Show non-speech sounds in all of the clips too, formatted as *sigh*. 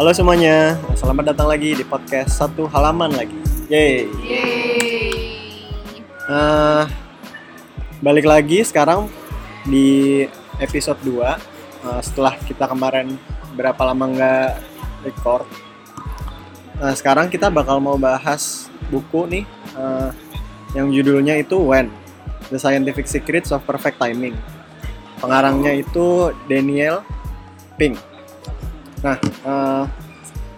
Halo semuanya, selamat datang lagi di podcast satu halaman lagi. Yeay. Yeay. Nah, balik lagi sekarang di episode 2 uh, setelah kita kemarin berapa lama nggak record. Nah, sekarang kita bakal mau bahas buku nih uh, yang judulnya itu When The Scientific Secrets of Perfect Timing. Pengarangnya itu Daniel Pink. Nah, uh,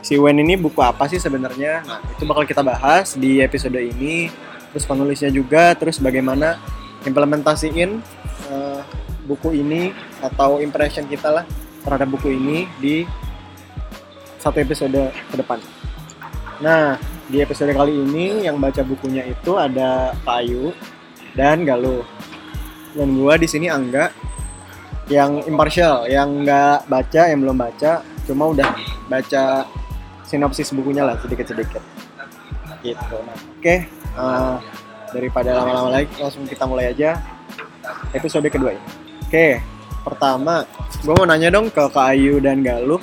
si Wen ini buku apa sih sebenarnya? Nah, itu bakal kita bahas di episode ini. Terus penulisnya juga, terus bagaimana implementasiin uh, buku ini atau impression kita lah terhadap buku ini di satu episode ke depan. Nah, di episode kali ini yang baca bukunya itu ada Pak Ayu dan Galuh. Dan gua di sini Angga yang impartial, yang nggak baca, yang belum baca, cuma udah baca sinopsis bukunya lah sedikit-sedikit. Gitu. Nah, oke. uh, daripada lama-lama lagi, langsung kita mulai aja episode kedua ini. Oke, pertama, gue mau nanya dong ke Kak Ayu dan Galuh.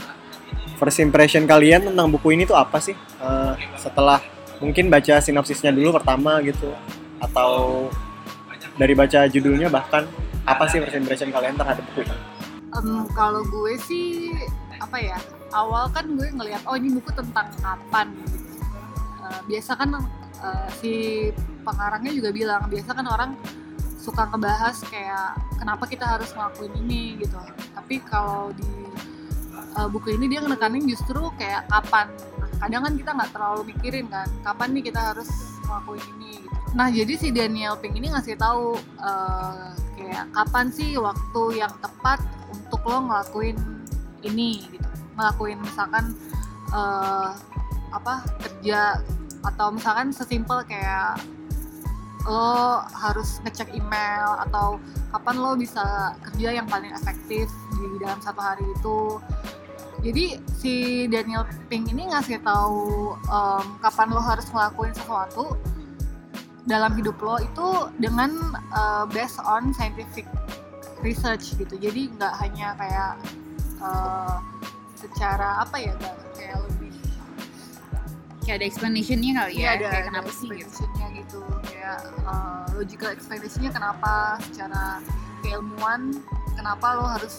First impression kalian tentang buku ini tuh apa sih? Uh, setelah mungkin baca sinopsisnya dulu pertama gitu, atau dari baca judulnya bahkan apa sih first impression kalian terhadap buku ini? Um, kalau gue sih apa ya awal kan gue ngelihat oh ini buku tentang kapan gitu. Uh, biasa kan uh, si pengarangnya juga bilang biasa kan orang suka ngebahas kayak kenapa kita harus ngelakuin ini gitu. Tapi kalau di uh, buku ini dia ngenekanin justru kayak kapan. Nah, kadang kan kita nggak terlalu mikirin kan kapan nih kita harus ngelakuin ini gitu. Nah jadi si Daniel Pink ini ngasih tahu uh, kayak kapan sih waktu yang tepat untuk lo ngelakuin ini gitu. Ngelakuin misalkan uh, apa kerja atau misalkan sesimpel kayak lo harus ngecek email atau kapan lo bisa kerja yang paling efektif di dalam satu hari itu. Jadi si Daniel Pink ini ngasih tahu um, kapan lo harus ngelakuin sesuatu dalam hidup lo itu dengan uh, based on scientific research gitu. Jadi nggak hanya kayak uh, secara apa ya kayak lebih kayak ada explanationnya kali ya, ya ada, kayak ada kenapa sih gitu. explanationnya gitu. Kayak uh, logical explanationnya kenapa secara keilmuan kenapa lo harus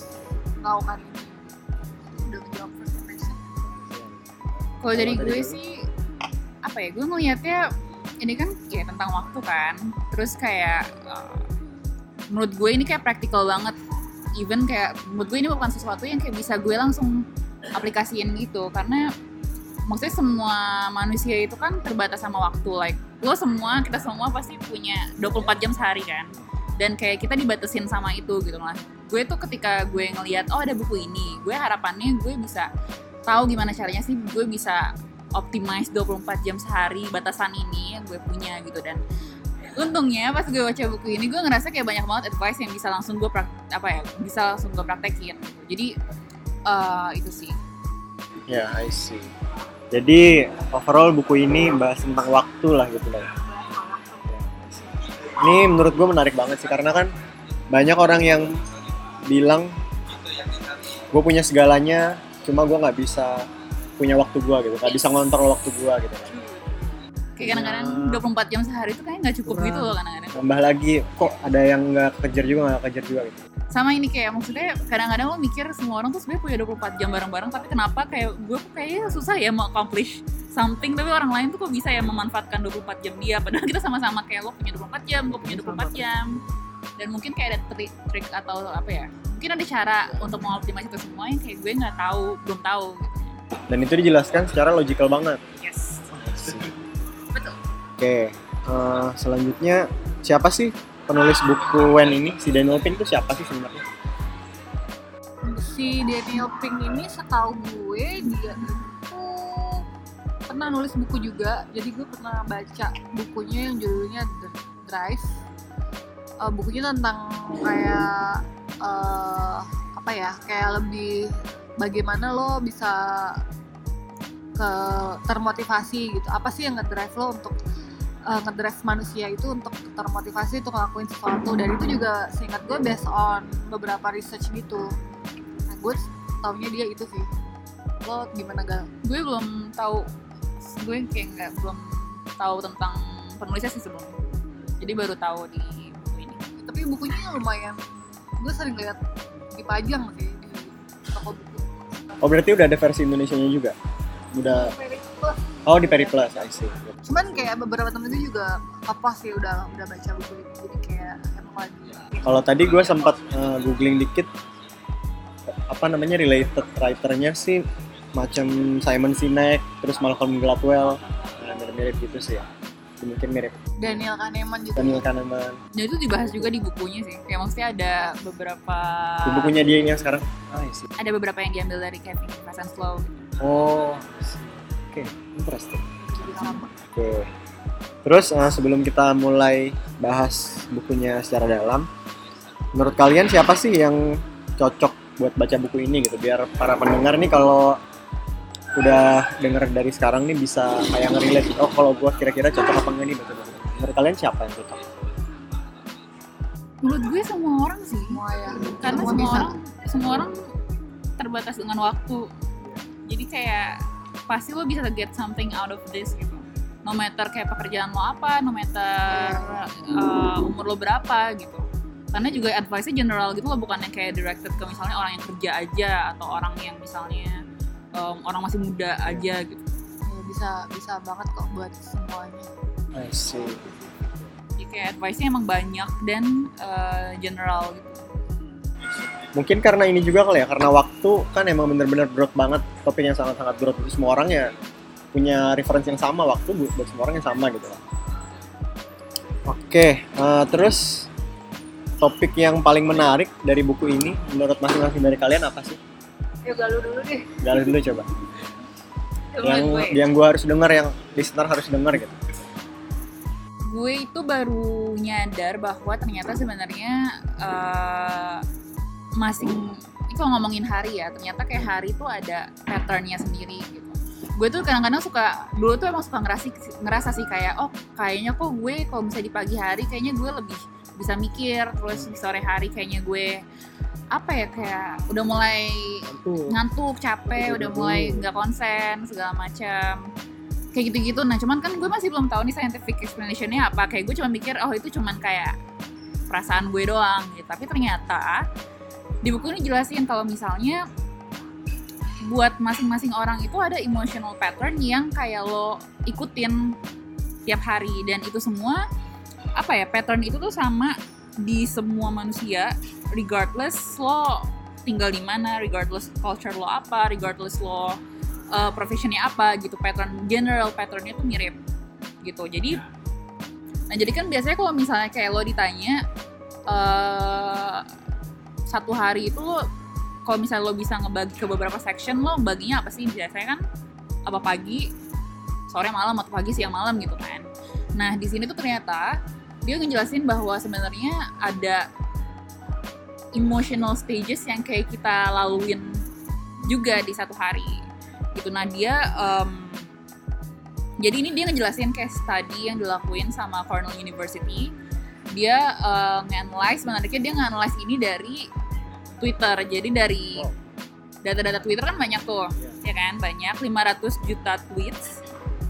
melakukan ini? Udah menjawab first impression. Kalau dari dari gue lu? sih apa ya gue ngelihatnya ini kan kayak tentang waktu kan. Terus kayak uh, menurut gue ini kayak praktikal banget even kayak menurut gue ini bukan sesuatu yang kayak bisa gue langsung aplikasiin gitu. Karena maksudnya semua manusia itu kan terbatas sama waktu. Like lo semua kita semua pasti punya 24 jam sehari kan? Dan kayak kita dibatasin sama itu gitu lah. Gue tuh ketika gue ngelihat oh ada buku ini gue harapannya gue bisa tahu gimana caranya sih gue bisa optimize 24 jam sehari batasan ini yang gue punya gitu. Dan untungnya pas gue baca buku ini gue ngerasa kayak banyak banget advice yang bisa langsung gue prak, apa ya bisa langsung gue praktekin gitu. jadi eh, itu sih Ya, I see. Jadi overall buku ini bahas tentang waktu lah gitu lah. Ini menurut gue menarik banget sih karena kan banyak orang yang bilang gue punya segalanya, cuma gue nggak bisa punya waktu gue gitu, nggak bisa ngontrol waktu gue gitu. Kayak kadang-kadang 24 jam sehari itu kayak nggak cukup Kurang. gitu loh kadang-kadang Tambah lagi, kok ada yang nggak kejar juga nggak kejar juga gitu. sama ini kayak maksudnya kadang-kadang lo mikir semua orang tuh sebenarnya punya 24 jam bareng-bareng tapi kenapa kayak gue tuh kayaknya susah ya mau accomplish something tapi orang lain tuh kok bisa ya memanfaatkan 24 jam dia padahal kita sama-sama kayak lo punya 24 jam gue punya 24 jam dan mungkin kayak ada trik, trik atau apa ya mungkin ada cara untuk mengoptimalkan itu semua yang kayak gue nggak tahu belum tahu. Dan itu dijelaskan secara logical banget. yes Oke, eh, selanjutnya siapa sih penulis buku Wen ini? Si Daniel Pink itu siapa sih sebenarnya? si Daniel Pink ini setahu gue dia itu pernah nulis buku juga jadi gue pernah baca bukunya yang judulnya The Drive Eh, bukunya tentang kayak eh, apa ya kayak lebih bagaimana lo bisa ke termotivasi gitu apa sih yang ngedrive lo untuk uh, ngedrive manusia itu untuk termotivasi untuk ngelakuin sesuatu. Dan itu juga seingat gue based on beberapa research gitu. Nah gue taunya dia itu sih. Lo gimana gal? Gue belum tahu gue kayak nggak belum tahu tentang penulisnya sih sebelumnya. Jadi baru tahu di buku ini. Tapi bukunya lumayan gue sering lihat dipajang sih di toko buku. Oh berarti udah ada versi Indonesianya juga? Udah. Plus. Oh di Periplus, I see. cuman kayak beberapa temen itu juga apa sih udah udah baca buku itu jadi kayak emang lagi Kalau tadi gue sempat eh, googling dikit, apa namanya related writernya sih macam Simon Sinek, terus Malcolm Gladwell, nah, mirip-mirip gitu sih ya. Mungkin mirip Daniel Kahneman juga Daniel Kahneman. dan itu dibahas juga di bukunya sih kayak maksudnya ada beberapa Di bukunya dia yang sekarang. Ah, ada beberapa yang diambil dari Kevin Fast and Slow Oh, I oke, interesting. jadi sama Oke. Terus eh, sebelum kita mulai bahas bukunya secara dalam, menurut kalian siapa sih yang cocok buat baca buku ini gitu? Biar para pendengar nih kalau udah denger dari sekarang nih bisa kayak nge-relate oh kalau gua kira-kira cocok apa enggak nih baca buku ini. Menurut kalian siapa yang cocok? menurut gue semua orang sih semua ya karena semua semua orang semua orang terbatas dengan waktu jadi kayak pasti lo bisa get something out of this gitu. No matter kayak pekerjaan lo apa no matter uh, umur lo berapa gitu. Karena juga advice-nya general gitu loh bukannya kayak directed ke misalnya orang yang kerja aja atau orang yang misalnya um, orang masih muda aja gitu. Ya, bisa bisa banget kok buat semuanya. I see. jadi kayak advice-nya emang banyak dan uh, general gitu Mungkin karena ini juga kali ya, karena waktu kan emang bener-bener broad banget, topik yang sangat-sangat broad itu semua orang ya punya referensi yang sama waktu buat buat semua orang yang sama gitu lah. Oke, eh, terus topik yang paling menarik dari buku ini menurut masing-masing dari kalian apa sih? yuk galuh dulu deh Gali dulu coba. Yang gue. yang gue harus dengar, yang listener harus dengar gitu. gue itu baru nyadar bahwa ternyata sebenarnya eh, masing ini kalau ngomongin hari ya ternyata kayak hari itu ada patternnya sendiri gitu. Gue tuh kadang-kadang suka dulu tuh emang suka ngerasa ngerasa sih kayak oh kayaknya kok gue kalau misalnya di pagi hari kayaknya gue lebih bisa mikir terus di sore hari kayaknya gue apa ya kayak udah mulai Tuh. ngantuk capek udah mulai nggak konsen segala macam. Kayak gitu-gitu. Nah cuman kan gue masih belum tahu nih scientific explanationnya apa. Kayak gue cuma mikir oh itu cuman kayak perasaan gue doang gitu. Tapi ternyata di buku ini jelasin kalau misalnya buat masing-masing orang itu ada emotional pattern yang kayak lo ikutin tiap hari. Dan itu semua apa ya pattern itu tuh sama di semua manusia. Regardless lo tinggal di mana regardless culture lo apa regardless lo uh, professionnya apa gitu. Pattern general patternnya tuh mirip gitu. Jadi nah jadi kan biasanya kalau misalnya kayak lo ditanya eh, satu hari itu lo kalau misalnya lo bisa ngebagi ke beberapa section lo baginya apa sih? Biasanya kan apa pagi sore malam atau pagi siang malam gitu kan. Nah di sini tuh ternyata dia ngejelasin bahwa sebenarnya ada emotional stages yang kayak kita laluin juga di satu hari gitu. Nah dia em, jadi ini dia ngejelasin case study yang dilakuin sama Cornell University. Dia uh, nge-analyze sebenarnya dia nge-analyze ini dari Twitter. Jadi dari data-data Twitter kan banyak tuh ya kan? Banyak 500 juta tweets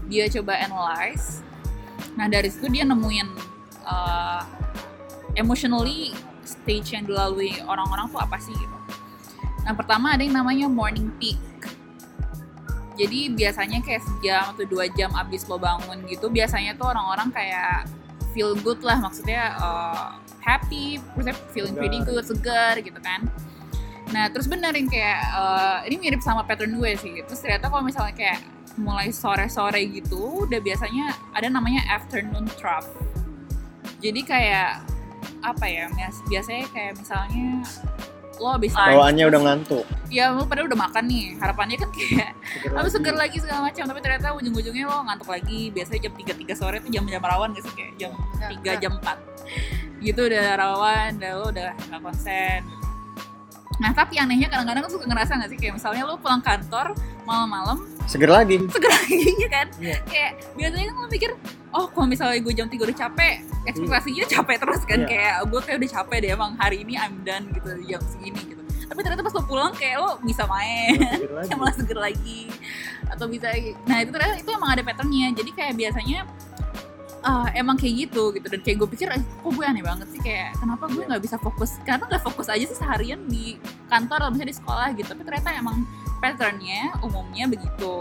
dia coba analyze. Nah dari situ dia nemuin uh, emotionally stage yang dilalui orang-orang tuh apa sih gitu. Nah pertama ada yang namanya morning peak. Jadi biasanya kayak sejam atau dua jam abis lo bangun gitu biasanya tuh orang-orang kayak feel good lah. Maksudnya uh, happy terus feeling pretty good segar gitu kan. Nah terus bener yang kayak uh, ini mirip sama pattern gue sih. Terus ternyata kalau misalnya kayak mulai sore-sore gitu udah biasanya ada namanya afternoon trough. Jadi kayak apa ya bias- biasanya kayak misalnya lo habis Bawaannya udah ngantuk. ya lo pada udah makan nih. Harapannya kan kayak lagi. seger lagi segala macam. Tapi ternyata ujung-ujungnya lo ngantuk lagi. Biasanya jam 3 3 sore tuh jam-jam rawan gak sih? Kayak jam 3 jam 4 gitu udah rawan udah lo udah gak konsen nah tapi anehnya kadang-kadang suka ngerasa gak sih kayak misalnya lo pulang kantor malam-malam Seger lagi. seger *laughs* lagi ya kan Iya. kayak biasanya kan lo mikir oh kalau misalnya gue jam 3 udah capek ekspektasinya capek terus kan Iya. kayak gue kayak udah capek deh emang hari ini I'm done gitu jam segini gitu tapi ternyata pas lo pulang kayak lo bisa main malah seger lagi *laughs* atau bisa nah itu ternyata itu emang ada patternnya jadi kayak biasanya ah, emang kayak gitu gitu. Dan kayak gue pikir eh, kok gue aneh banget sih? Kayak kenapa gue nggak bisa fokus? Karena nggak fokus aja sih seharian di kantor atau misalnya di sekolah gitu. Tapi ternyata emang patternnya umumnya begitu.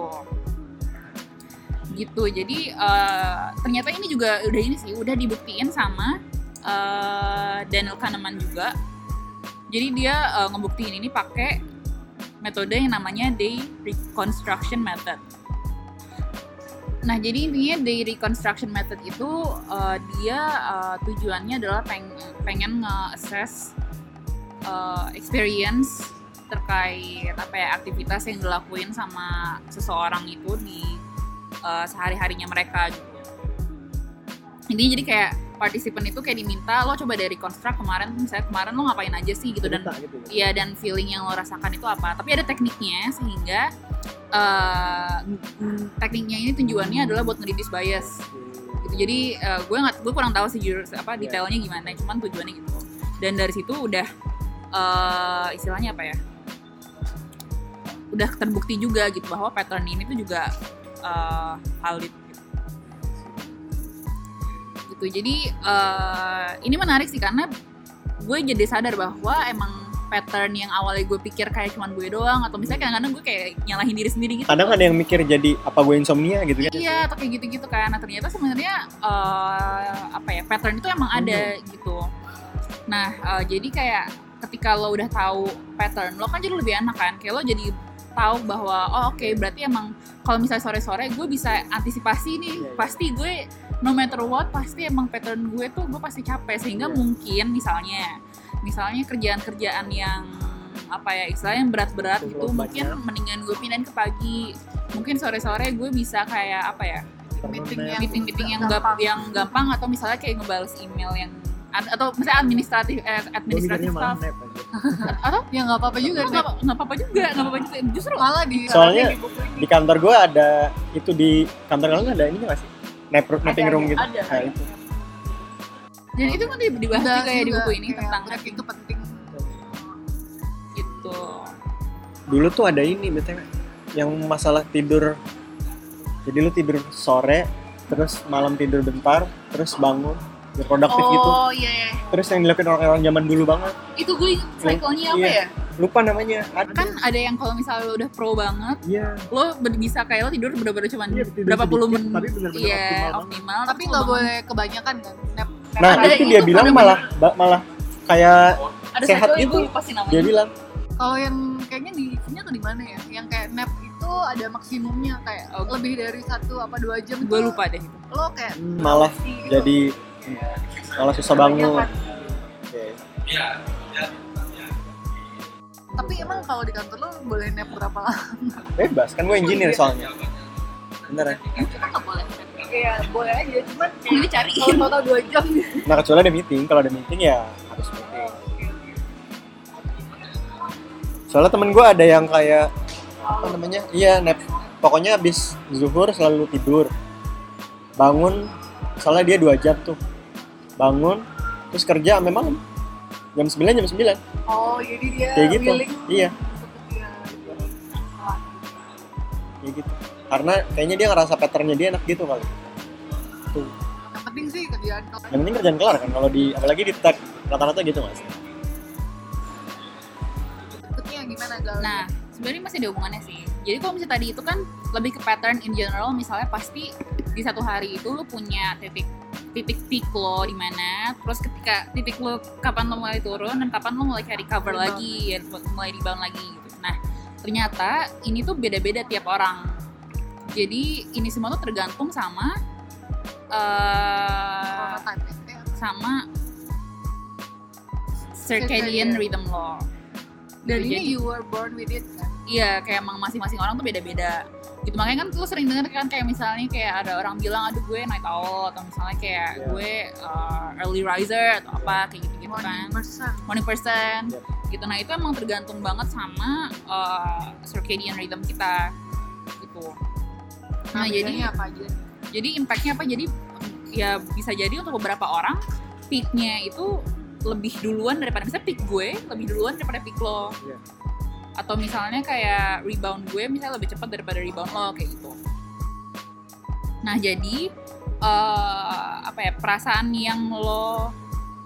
Gitu. Jadi eh, ternyata ini juga udah ini sih udah dibuktiin sama eh, Daniel Kahneman juga. Jadi dia eh, ngebuktiin ini pakai metode yang namanya day reconstruction method Nah, jadi intinya day reconstruction method itu uh, dia uh, tujuannya adalah peng pengen nge-assess uh, experience terkait apa ya aktivitas yang dilakuin sama seseorang itu di uh, sehari-harinya mereka gitu. Intinya jadi kayak partisipan itu kayak diminta lo coba dari reconstruct kemarin misalnya kemarin lo ngapain aja sih gitu dan gitu ya. Iya dan feeling yang lo rasakan itu apa. Tapi ada tekniknya sehingga eh, mm, tekniknya ini tujuannya adalah buat ngedidis bias. Gitu. Jadi eh, gue nggak gue kurang tahu sih jurus apa Iya. detailnya gimana. Cuman tujuannya gitu. Dan dari situ udah eh, istilahnya apa ya? Udah terbukti juga gitu bahwa pattern ini tuh juga eh, valid. Gitu. Jadi eh, ini menarik sih karena gue jadi sadar bahwa emang pattern yang awalnya gue pikir kayak cuman gue doang atau misalnya kadang-kadang gue kayak nyalahin diri sendiri gitu Kadang ada yang mikir jadi apa gue insomnia gitu kan. iya atau kayak gitu-gitu kan nah ternyata sebenarnya eh, apa ya pattern itu emang ada gitu nah eh, jadi kayak ketika lo udah tahu pattern lo kan jadi lebih enak kan kayak lo jadi tahu bahwa oh oke berarti emang kalau misalnya sore-sore gue bisa antisipasi nih Iya, iya. pasti gue no matter what pasti emang pattern gue tuh gue pasti capek sehingga Iya. mungkin misalnya misalnya kerjaan-kerjaan yang apa ya istilahnya yang berat-berat gitu mungkin banyak. mendingan gue pindahin ke pagi mungkin sore-sore gue bisa kayak apa ya meeting yang meeting-meeting yang gampang. gampang. yang gampang atau misalnya kayak ngebales email yang ad- atau misalnya administratif eh, administratif aja. *laughs* atau ya nggak apa-apa juga nggak apa-apa juga nggak apa-apa juga justru malah di Soalnya di ini Di kantor gue ada itu di kantor kalian ada ini nggak sih? Nap, napping room gitu. ada. Kayak itu. dan itu kan di- dibahas Udah juga ya di buku ini kayak tentang break itu penting gitu Dulu tuh ada ini btw yang masalah tidur. Jadi lu tidur sore, terus malam tidur bentar, terus bangun, produktif gitu. oh iya iya. Terus yang dilakuin orang-orang zaman dulu banget, itu gue cycle-nya apa Iya. ya lupa namanya. Ada. kan ada yang kalau misalnya lo udah pro banget Iya. lo bisa kayak lo tidur bener-bener cuman Iya, tidur berapa puluh menit tapi bener-bener iya optimal optimal tapi nggak boleh kebanyakan kan Nep. Nah, Ada itu itu dia bilang malah malah kayak ada sehat gitu. namanya dia bilang kalau yang kayaknya di sini tuh di mana ya yang kayak nap itu ada maksimumnya kayak Oh. lebih dari satu apa dua jam gue lupa deh lo kayak malah gitu. jadi malah susah bangun. Oke. tapi emang kalau di kantor lo boleh nap berapa lama Bebas, kan gue engineer soalnya. Bener ya? kita nggak boleh iya boleh aja cuman ini cari kalau total dua jam Nah kecuali ada meeting, kalau ada meeting ya harus meeting. Soalnya temen gue ada yang kayak apa namanya? Iya nap. Pokoknya habis zuhur selalu tidur. Bangun, soalnya dia dua jam tuh. Bangun, terus kerja memang jam 9 jam 9 oh jadi dia Kayak gitu, iya. kayak gitu. Karena kayaknya dia ngerasa patternnya dia enak gitu kali. Tuh. yang penting sih kerjaan Yang penting kerjaan kelar kan kalau di apalagi di tech rata-rata gitu mas. berikutnya gimana gal nah sebenarnya masih ada hubungannya sih jadi kalau misalnya tadi itu kan lebih ke pattern in general misalnya pasti di satu hari itu lo punya titik titik peak lo di mana terus ketika titik lo kapan lo mulai turun dan kapan lo mulai kayak recover Rebound. lagi ya, mulai rebound lagi gitu. Nah ternyata ini tuh beda-beda tiap orang. Jadi ini semua tuh tergantung sama ya. sama circadian. rhythm lo. Dan Gitu, ini jadi- you were born with it kan Iya, kayak emang masing-masing orang tuh beda-beda. Gitu makanya kan lu sering denger kan kayak misalnya kayak ada orang bilang aduh gue night owl atau misalnya kayak Iya. gue uh, early riser atau apa kayak gitu-gitu kan. morning person Morning person. Iya. Gitu. Nah, itu emang tergantung banget sama uh, circadian rhythm kita gitu. Nah, jadi bedanya apa aja jadi impactnya apa? Jadi ya bisa jadi untuk beberapa orang peaknya itu lebih duluan daripada misalnya pick gue lebih duluan daripada pick lo Iya. Atau misalnya kayak rebound gue misalnya lebih cepat daripada rebound lo kayak gitu. Nah jadi eh, apa ya perasaan yang lo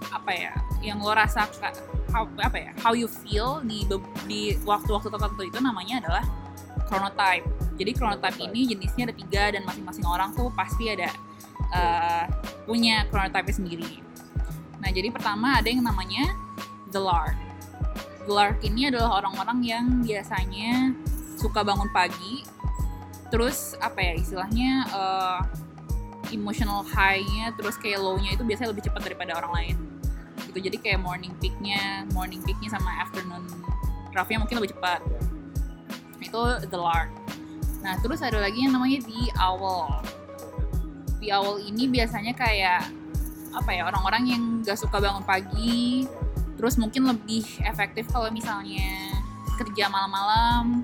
apa ya yang lo rasakan how, apa ya how you feel di di waktu-waktu tertentu itu namanya adalah chronotype. Jadi chronotype ini jenisnya ada tiga dan masing-masing orang tuh pasti ada eh, punya chronotype sendiri. Nah jadi pertama ada yang namanya the lark the lark ini adalah orang-orang yang biasanya suka bangun pagi terus apa ya istilahnya eh, emotional high-nya terus kayak low-nya itu biasanya lebih cepat daripada orang lain. Gitu jadi kayak morning peak-nya morning peak-nya sama afternoon rough-nya mungkin lebih cepat. Itu the lark. Nah terus ada lagi yang namanya the owl. The owl ini biasanya kayak apa ya orang-orang yang gak suka bangun pagi terus mungkin lebih efektif kalau misalnya kerja malam-malam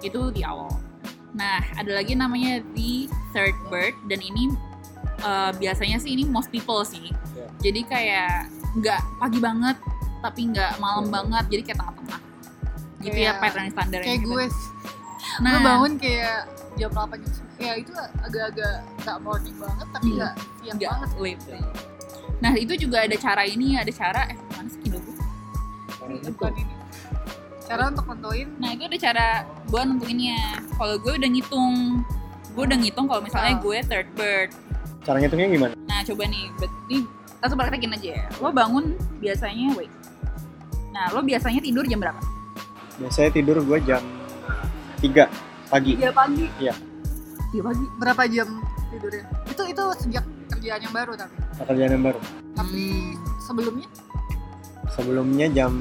itu the owl nah ada lagi namanya the third bird dan ini uh, biasanya sih ini most people sih. Ya. jadi kayak nggak pagi banget tapi nggak malam banget jadi kayak tengah-tengah. Gitu ya Kayak- pattern standar kayak gue. Nah. Gue bangun kayak jam 8 jam 9 ya itu agak-agak nggak morning banget tapi Hmm. nggak siang nggak banget. late nah itu juga ada cara ini ada cara eh mana sih Kido gue? bukan ini cara untuk nentuin Nah itu ada cara gue nentuinnya. Kalau gue udah ngitung, gue udah ngitung kalau misalnya Ah. gue third bird. Cara ngitungnya gimana? Nah coba nih, ini langsung praktekin aja ya. Lo bangun biasanya, wait. Nah lo biasanya tidur jam berapa? Biasanya tidur gue jam 3 pagi. Tiga pagi. Iya. Tiga pagi. berapa jam tidurnya itu itu sejak kerjaan yang baru tapi Pekerjaan yang baru. tapi sebelumnya Sebelumnya jam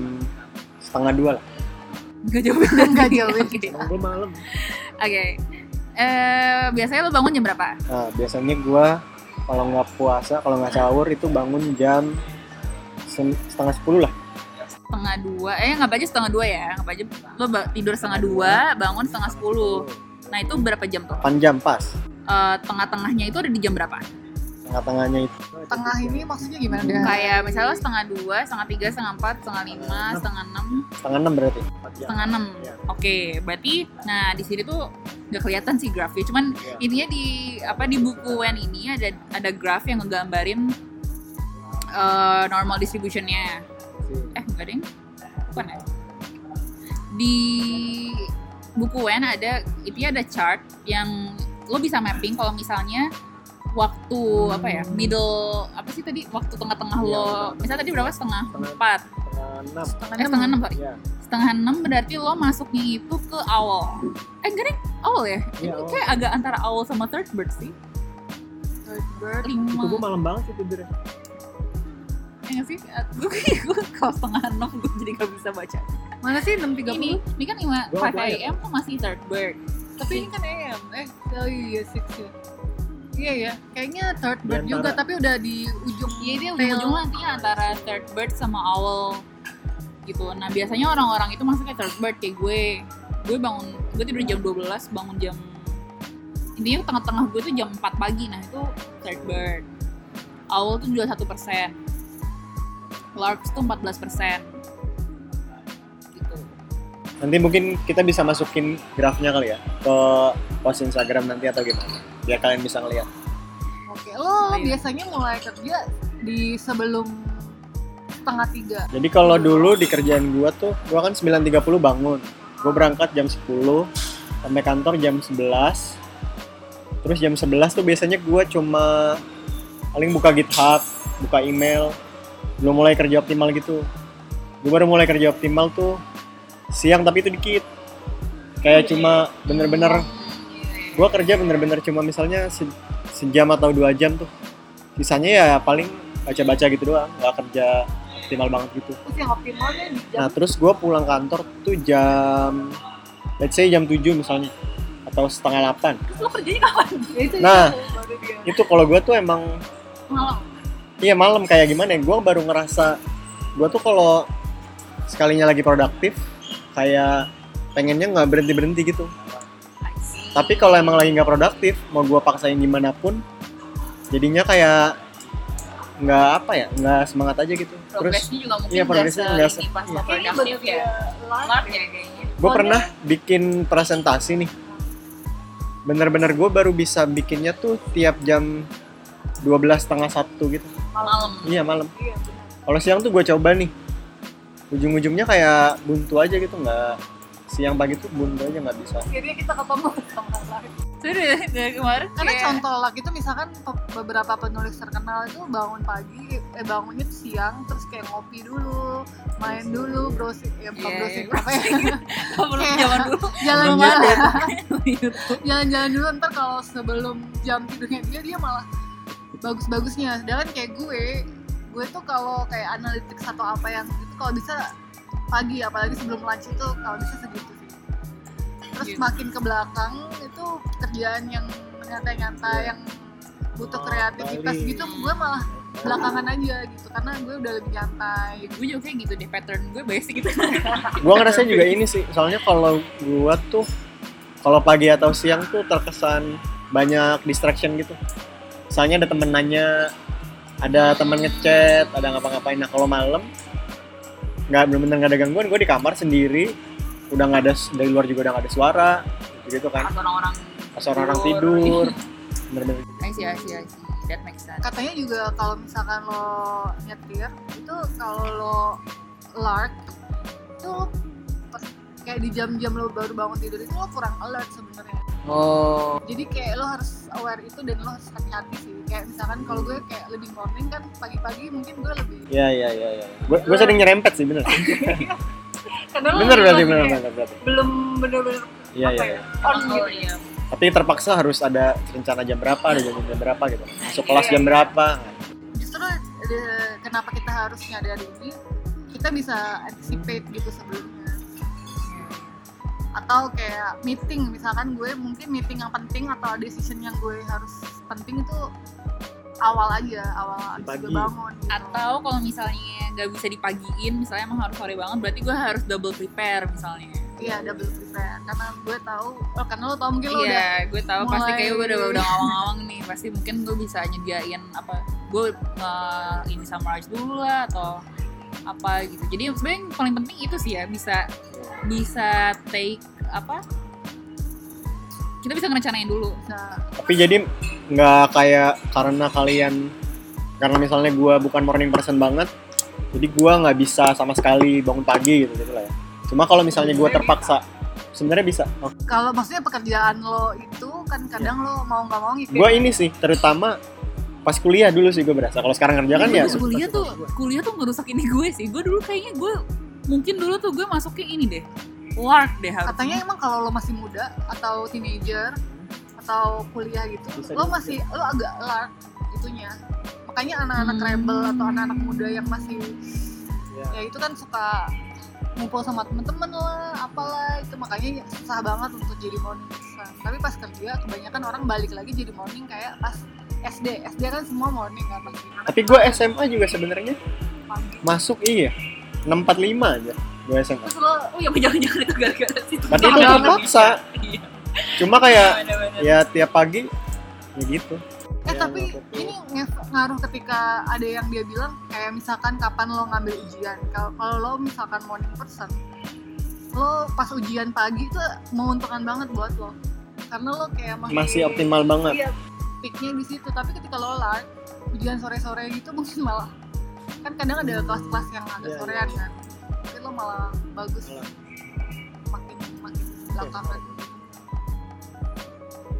setengah dua lah. Gak jauh beda. Nggak jauh *laughs* beda. Oke. Gue malam. Oke. Eh biasanya lo bangun jam berapa? Nah, biasanya gue kalau nggak puasa, kalau nggak sahur itu bangun jam setengah sepuluh lah. Setengah dua. Eh nggak aja setengah dua ya. Nggak aja lo tidur setengah dua, bangun setengah sepuluh. Nah itu berapa jam tuh? 8 jam pas. Eh, tengah-tengahnya itu ada di jam berapa? Tengah-tengahnya itu. tengah ini maksudnya gimana deh kayak misalnya setengah dua, setengah tiga, setengah empat, setengah lima, setengah enam, Setengah enam berarti. setengah enam. Iya. Oke, berarti nah di sini tuh nggak kelihatan sih grafnya, cuman Iya. intinya di apa di buku WEN ini ada ada graf yang ngegambarin eh, normal distributionnya. Eh enggak ding, bukan ya? Di buku WEN ada intinya ada chart yang lo bisa mapping kalau misalnya waktu apa ya middle apa sih tadi waktu tengah-tengah Iya, lo? misalnya tadi berapa? Setengah Setengah- empat. Setengah enam. setengah eh setengah enam sorry. Iya. setengah enam berarti lo masuknya itu ke awal. Eh enggak deh awal ya? Iya, ini awal. kayak agak antara awal sama third bird sih. Third bird. Lima. Itu gue malam banget sih tidurnya. ya nggak sih? Gue gue kalau setengah enam gue jadi gak bisa baca. Mana sih 6.30 ini ini kan lima Gua 5 apply am tuh masih third bird. Tapi ini kan AM eh oh iya six ya iya ya kayaknya third bird antara- juga tapi udah di ujung Iya dia tail. ujung-ujung nantinya antara third bird sama owl gitu. Nah biasanya orang-orang itu masuknya third bird kayak gue. Gue bangun, gue tidur jam 12, bangun jam intinya tengah-tengah gue tuh jam 4 pagi. Nah itu third bird. Owl tuh juga satu persen. Larks tuh 14 persen. Nanti mungkin kita bisa masukin grafnya kali ya ke post Instagram nanti atau gimana. Biar kalian bisa ngeliat. oke lo Ayo. biasanya mulai kerja di sebelum setengah tiga Jadi kalau dulu di kerjaan gua tuh, gua kan 9.30 bangun. Gua berangkat jam 10, sampai kantor jam 11. Terus jam 11 tuh biasanya gua cuma paling buka GitHub, buka email, belum mulai kerja optimal gitu. Gua baru mulai kerja optimal tuh siang tapi itu dikit. Kayak cuma bener-bener gua kerja bener-bener cuma misalnya se- sejam atau dua jam tuh. Sisanya ya paling baca-baca gitu doang, nggak kerja optimal banget gitu. terus yang optimalnya di jam Nah terus gue pulang kantor tuh jam let's say jam 7 misalnya atau setengah 8 Terus lo kerjanya kapan? *laughs* ya itu Nah. itu kalau gue tuh emang Malam. iya malam kayak gimana ya gue baru ngerasa gue tuh kalau sekalinya lagi produktif kayak pengennya nggak berhenti berhenti gitu tapi kalau emang lagi nggak produktif mau gue paksain gimana pun jadinya kayak nggak apa ya nggak semangat aja gitu. Terus progresnya juga mungkin iya, progresnya nggak se- pas iya. produktif ya. ya. kayaknya. Gue pernah bikin presentasi nih. Bener-bener gue baru bisa bikinnya tuh tiap jam 12 setengah satu gitu. Malam. Iya malam. Iya, kalau siang tuh gue coba nih ujung-ujungnya kayak buntu aja gitu nggak siang pagi tuh buntu aja nggak bisa Akhirnya kita ketemu sama lark. Serius, dari kemarin Karena kayak- contoh lark itu misalkan beberapa penulis terkenal itu bangun pagi, eh bangunnya tuh siang, terus kayak ngopi dulu, main dulu, browsing, ya bukan Iya, browsing, iya. apa ya, *laughs* belum zaman dulu jalan-jalan, YouTube. *laughs* jalan-jalan dulu ntar kalau sebelum jam tidurnya dia dia malah bagus-bagusnya. Sedangkan kayak gue, gue tuh kalau kayak analytics atau apa yang itu kalau bisa pagi, apalagi sebelum lunch itu kalau bisa segitu sih. Terus Gitu. makin ke belakang itu kerjaan yang nyantai-nyantai yang butuh kreativitas Balik. gitu gue malah belakangan aja gitu karena gue udah lebih nyantai gue juga kayak gitu deh pattern gue basic gitu *laughs* gue ngerasa juga ini sih soalnya kalau gue tuh kalau pagi atau siang tuh terkesan banyak distraction gitu misalnya ada temen nanya ada temen ngechat ada ngapa-ngapain. Nah kalau malam nggak bener-bener nggak ada gangguan. Gue di kamar sendiri. Udah nggak ada dari luar juga udah nggak ada suara. Gitu kan. Pas orang-orang pas orang-orang tidur. Bener-bener. I see, I see, I see. that makes sense. Katanya juga kalau misalkan lo nyetir itu kalau lo lark itu lo kayak di jam-jam lo baru bangun tidur itu lo kurang alert sebenarnya. Oh. Jadi kayak lo harus aware itu dan lo harus hati-hati sih kayak misalkan kalau gue kayak lebih morning kan pagi-pagi mungkin gue lebih Iya iya iya iya. Gue gue sering nyerempet sih bener. *laughs* karena bener berarti bener bener berarti. belum bener-bener Iya iya. ya iya. on oh, gitu iya. Tapi terpaksa harus ada rencana jam berapa, ada jam jam berapa gitu. Masuk kelas jam berapa. justru eh, kenapa kita harus nyadari ini kita bisa anticipate gitu sebelumnya atau kayak meeting misalkan gue mungkin meeting yang penting atau decision yang gue harus penting itu awal aja awal abis Pagi. gue bangun gitu. atau kalau misalnya nggak bisa dipagiin misalnya emang harus sore banget berarti gue harus double prepare misalnya iya double prepare karena gue tahu oh, karena lo tau mungkin lo udah iya gue tahu pasti mulai- kayak gue udah udah *laughs* ngawang-ngawang nih pasti mungkin gue bisa nyediain apa gue uh, ini summarize dulu lah atau apa gitu jadi sebenarnya paling penting itu sih ya bisa bisa take apa kita bisa ngerencanain dulu bisa Tapi jadi nggak kayak karena kalian karena misalnya gue bukan morning person banget, jadi gue nggak bisa sama sekali bangun pagi gitu gitu lah ya. Cuma kalau misalnya gue terpaksa, sebenarnya bisa. Oh, kalau maksudnya pekerjaan lo itu kan kadang lo mau nggak mau ngikutin gue ini sih terutama pas kuliah dulu sih gue berasa. Kalau sekarang kerja kan ya. Iya, kuliah tuh gua. kuliah tuh ngerusak ini gue sih gue dulu kayaknya gue mungkin dulu tuh gue masuknya ini deh. Lark deh harusnya. Katanya emang kalau lo masih muda atau teenager atau kuliah gitu Bisa lo juga. masih lo agak lark itunya. Makanya anak-anak Hmm. rebel atau anak-anak muda yang masih Ya. ya itu kan suka ngumpul sama temen-temen lah apalah itu makanya susah banget untuk jadi morning person tapi pas kerja kebanyakan orang balik lagi jadi morning kayak pas SD SD kan semua morning kan pasti Tapi gue SMA juga sebenarnya. Masuk iya 645 aja gue SMA. terus lo oh ya jangan-jangan itu gara-gara situ Berarti itu. Iya. Cuma kayak Bener-bener. ya tiap pagi ya gitu. Eh Ya, tapi ini ngaruh ketika ada yang dia bilang kayak misalkan kapan lo ngambil ujian. Kalau kalau lo misalkan morning person, lo pas ujian pagi itu menguntungkan banget buat lo. Karena lo kayak masih, masih optimal banget. Iya, peaknya di situ. Tapi ketika lo live ujian sore-sore gitu *laughs* mungkin malah kan kadang ada kelas-kelas yang agak Iya, sorean kan. Mungkin lo malah bagus Malah. makin makin belakangan.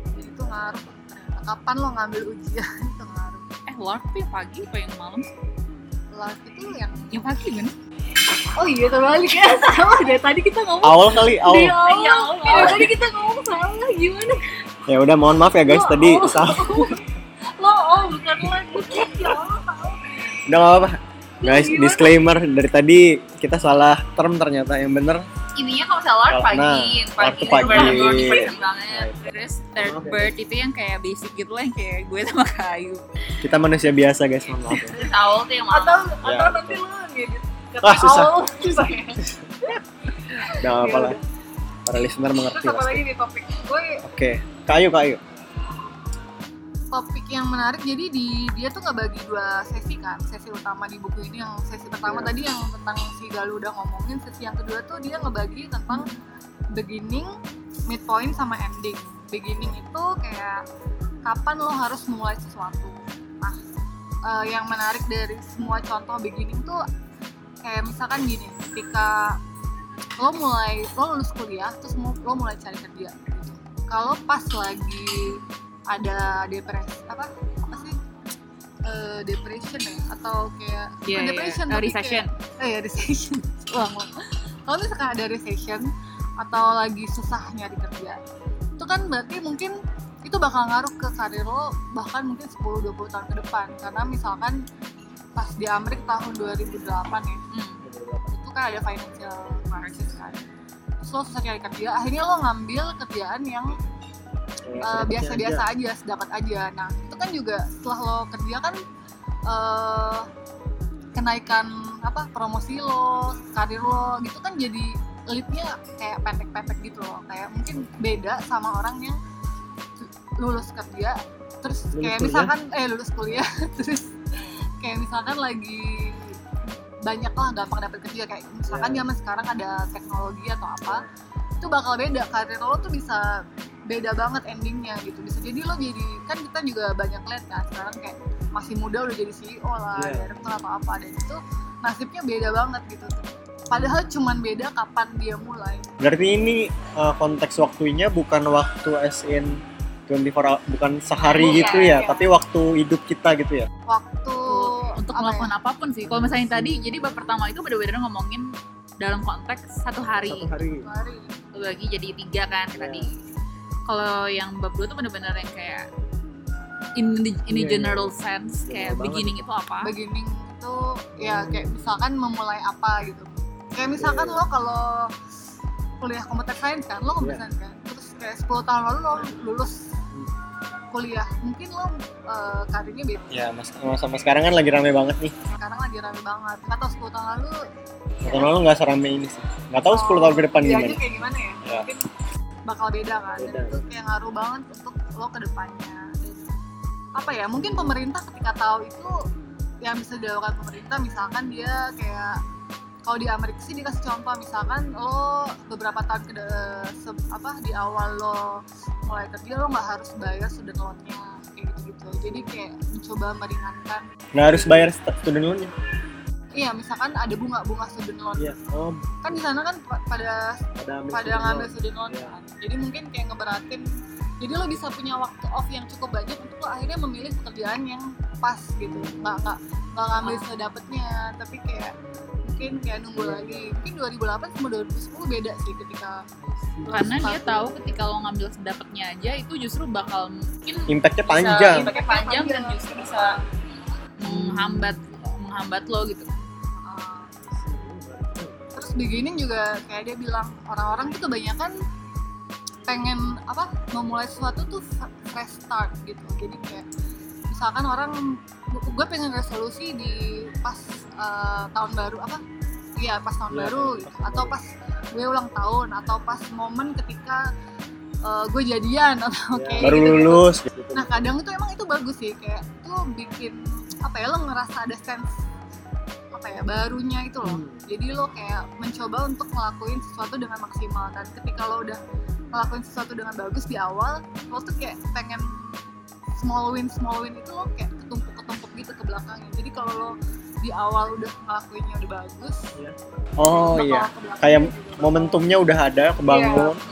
Jadi itu ngaruh ternyata. Kapan lo ngambil ujian *laughs* itu ngaruh. eh lark tuh yang pagi apa yang malam? Live itu yang yang pagi kan Oh iya terbalik *laughs* ya sama deh tadi kita ngomong Awal kali awal. di awal. Ya. Iya, tadi kita ngomong salah gimana? Ya udah mohon maaf ya guys Lo- tadi oh. salah. *laughs* Lo oh bukan lo ya Allah. Udah gak apa-apa. Guys, disclaimer dari tadi kita salah term ternyata yang bener intinya kalau Kalau- pagi nah, pagi pagi. person banget Right. terus third ya, bird itu yang kayak basic gitu lah yang kayak gue sama kayu kita manusia biasa guys mohon maaf ya. *laughs* terus owl tuh yang Atau Ya, atau nanti lo gitu. Kata Ah, susah. awal, *laughs* susah ya. Gak apa lah. Para listener mengerti Terus apa lagi nih topik? Gue Oke, kayu kayu. Topik yang menarik jadi di dia tuh nggak bagi dua sesi kan sesi utama di buku ini yang sesi pertama Iya. tadi yang tentang si Galuh udah ngomongin sesi yang kedua tuh dia ngebagi tentang beginning midpoint sama ending beginning itu kayak kapan lo harus mulai sesuatu nah eh, yang menarik dari semua contoh beginning tuh kayak misalkan gini ketika lo mulai lo lulus kuliah terus lo mulai cari kerja gitu. kalau pas lagi ada depresi apa apa sih Eh, depression ya atau kayak Iya, bukan iya, depression iya. tapi recession. kayak, eh ya recession *laughs* Ulang, ulang. kalau misalkan ada recession atau lagi susah nyari kerja itu kan berarti mungkin itu bakal ngaruh ke karir lo bahkan mungkin 10-20 tahun ke depan karena misalkan pas di Amerika tahun 2008 ya Hmm. itu kan ada financial crisis kan terus lo susah cari kerja akhirnya lo ngambil kerjaan yang Sedikitnya biasa-biasa aja. sedapat aja nah itu kan juga setelah lo kerja kan eh, kenaikan apa promosi lo karir lo gitu kan jadi leadnya kayak pendek-pendek gitu loh kayak mungkin beda sama orang yang lulus kerja terus Lulus kayak kuliah? misalkan eh lulus kuliah *laughs* terus kayak misalkan lagi banyak lah gampang dapet kerja kayak misalkan Ya. zaman sekarang ada teknologi atau apa itu bakal beda karir lo tuh bisa beda banget endingnya gitu bisa jadi lo jadi kan kita juga banyak lihat kan sekarang kayak masih muda udah jadi CEO lah Iya. direktur atau apa dan itu nasibnya beda banget gitu padahal cuman beda kapan dia mulai Berarti ini uh, konteks waktunya bukan waktu as in 24 hour, bukan sehari Bukan, gitu ya, iya. tapi waktu hidup kita gitu ya. waktu untuk apa ya? melakukan apa pun sih. Kalau misalnya tadi, jadi bab pertama itu benar-benar ngomongin dalam konteks satu hari. Satu hari. hari Lu bagi jadi tiga kan Iya. tadi. Kalau yang bab dua tuh benar-benar yang kayak in the, in the Iya, iya. general sense kayak General banget. beginning itu apa? beginning itu ya kayak misalkan memulai apa gitu kayak misalkan Iya, lo kalau kuliah komputer science kan lo komputer Iya. science kan terus kayak 10 tahun lalu lo lulus kuliah mungkin lo eh, karirnya beda Ya, mas, sama sekarang kan lagi rame banget nih. sekarang lagi rame banget atau 10 tahun lalu Tahun lalu nggak serame ini sih. Nggak tahu 10 tahun ke depan gimana. kayak gimana ya, Ya. mungkin bakal beda kan Beda. dan itu kayak ngaruh banget untuk lo ke depannya Dan apa ya mungkin pemerintah ketika tahu itu yang bisa dilakukan pemerintah misalkan dia kayak kalau di Amerika sih dikasih contoh misalkan lo beberapa tahun ke se- apa di awal lo mulai kerja lo nggak harus bayar student loan-nya kayak gitu-gitu jadi kayak mencoba meringankan Nggak harus bayar st- student loan-nya. Iya misalkan ada bunga-bunga student loan Iya. Oh, kan di sana kan pa- pada pada student ngambil student loan Iya. kan jadi mungkin kayak ngeberatin jadi lo bisa punya waktu off yang cukup banyak untuk lo akhirnya memilih pekerjaan yang pas gitu nggak nggak nggak ngambil sedapetnya tapi kayak mungkin kayak nunggu lagi mungkin 2008 sama 2010 beda sih ketika Karena dia tahu ketika lo ngambil sedapatnya aja itu justru bakal mungkin Impactnya panjang. impactnya panjang dan justru bisa menghambat menghambat lo gitu. Terus beginning juga kayak dia bilang orang-orang tuh kebanyakan pengen apa memulai sesuatu tuh fresh start gitu. Jadi kayak misalkan orang gue pengen resolusi di pas uh, tahun baru apa? Iya pas tahun Iya, baru pas gitu. tahun atau pas gue ulang tahun atau pas momen ketika uh, gue jadian *laughs* atau Ya, kayak baru gitu, lulus gitu. Nah kadang itu emang itu bagus sih kayak tuh bikin apa ya lo ngerasa ada sense apa ya barunya itu loh. Hmm. Jadi lo kayak mencoba untuk ngelakuin sesuatu dengan maksimal dan ketika lo udah ngelakuin sesuatu dengan bagus di awal lo tuh kayak pengen small win small win itu lo kayak ketumpuk ketumpuk gitu ke belakangnya. Jadi kalau lo di awal udah ngelakuinnya udah bagus. Oh bakal iya. Kayak juga momentumnya udah ada, kebangun. Iya.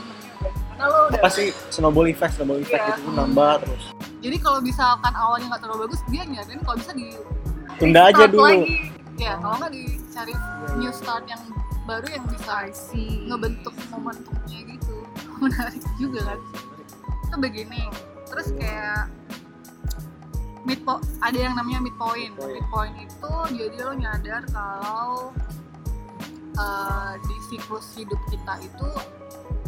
Karena lo udah Apa sih snowball effect, snowball effect Iya. gitu tuh nambah terus. jadi kalau misalkan awalnya nggak terlalu bagus dia nyadarin kalau bisa di Tunda aja dulu. lagi. Ya kalau nggak dicari new start yang baru yang bisa ngebentuk momentumnya gitu. *laughs* Menarik juga kan. Itu beginning. Terus kayak midpoint ada yang namanya midpoint. Midpoint. midpoint itu jadi lo nyadar kalau eh, di siklus hidup kita itu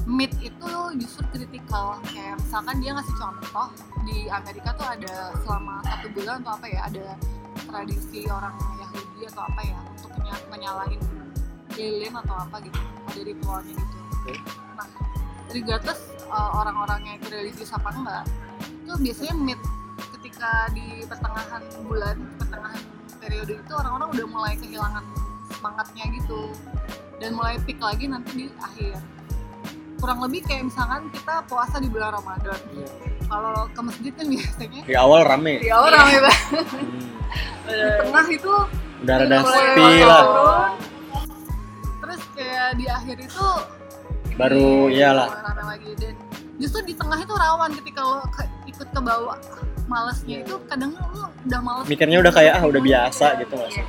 mid itu justru kritikal. Kayak misalkan dia ngasih contoh di Amerika tuh ada selama satu bulan atau apa ya ada tradisi orang Yahudi atau apa ya untuk menya- menyalahin lilin atau apa gitu ada ritualnya gitu. Nah regardless uh, orang-orangnya itu religius apa enggak itu biasanya mid ketika di pertengahan bulan pertengahan periode itu orang-orang udah mulai kehilangan semangatnya gitu dan mulai peak lagi nanti di akhir. Kurang lebih kayak misalkan kita puasa di bulan Ramadan kalau ke masjid kan biasanya di awal rame. Di awal rame banget Hmm. di tengah itu udah rada sepi lah. terus kayak di akhir itu baru di- iyalah rame lagi. Dan justru di tengah itu rawan ketika lo ke- ikut ke bawah malesnya itu kadang lo udah males. Mikirnya udah kayak ah udah biasa gitu sih?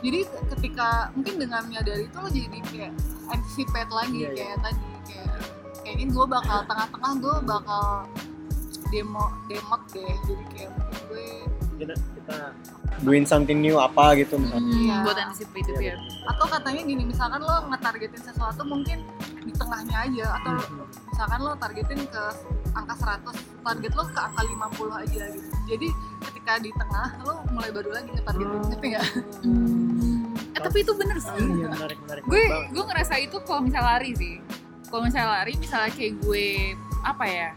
Jadi ketika mungkin dengan menyadari itu lo jadi kayak anticipate lagi Iya, iya. kayak tadi kayak kayaknya gue bakal tengah-tengah gue bakal demo demot deh. Jadi kayak gue kita, kita doing something new apa gitu misalnya. Hmm, Iya. buat anticipate itu ya. atau katanya gini misalkan lo ngetargetin sesuatu mungkin di tengahnya aja atau Hmm. misalkan lo targetin ke angka 100 target lo ke angka 50 aja gitu. Jadi ketika di tengah lo mulai baru lagi ngetargetin ngerti nggak? Eh tapi itu bener sih. Iya, menarik menarik gue gue ngerasa itu kalau misal lari sih. Kalau misal lari misalnya kayak gue apa ya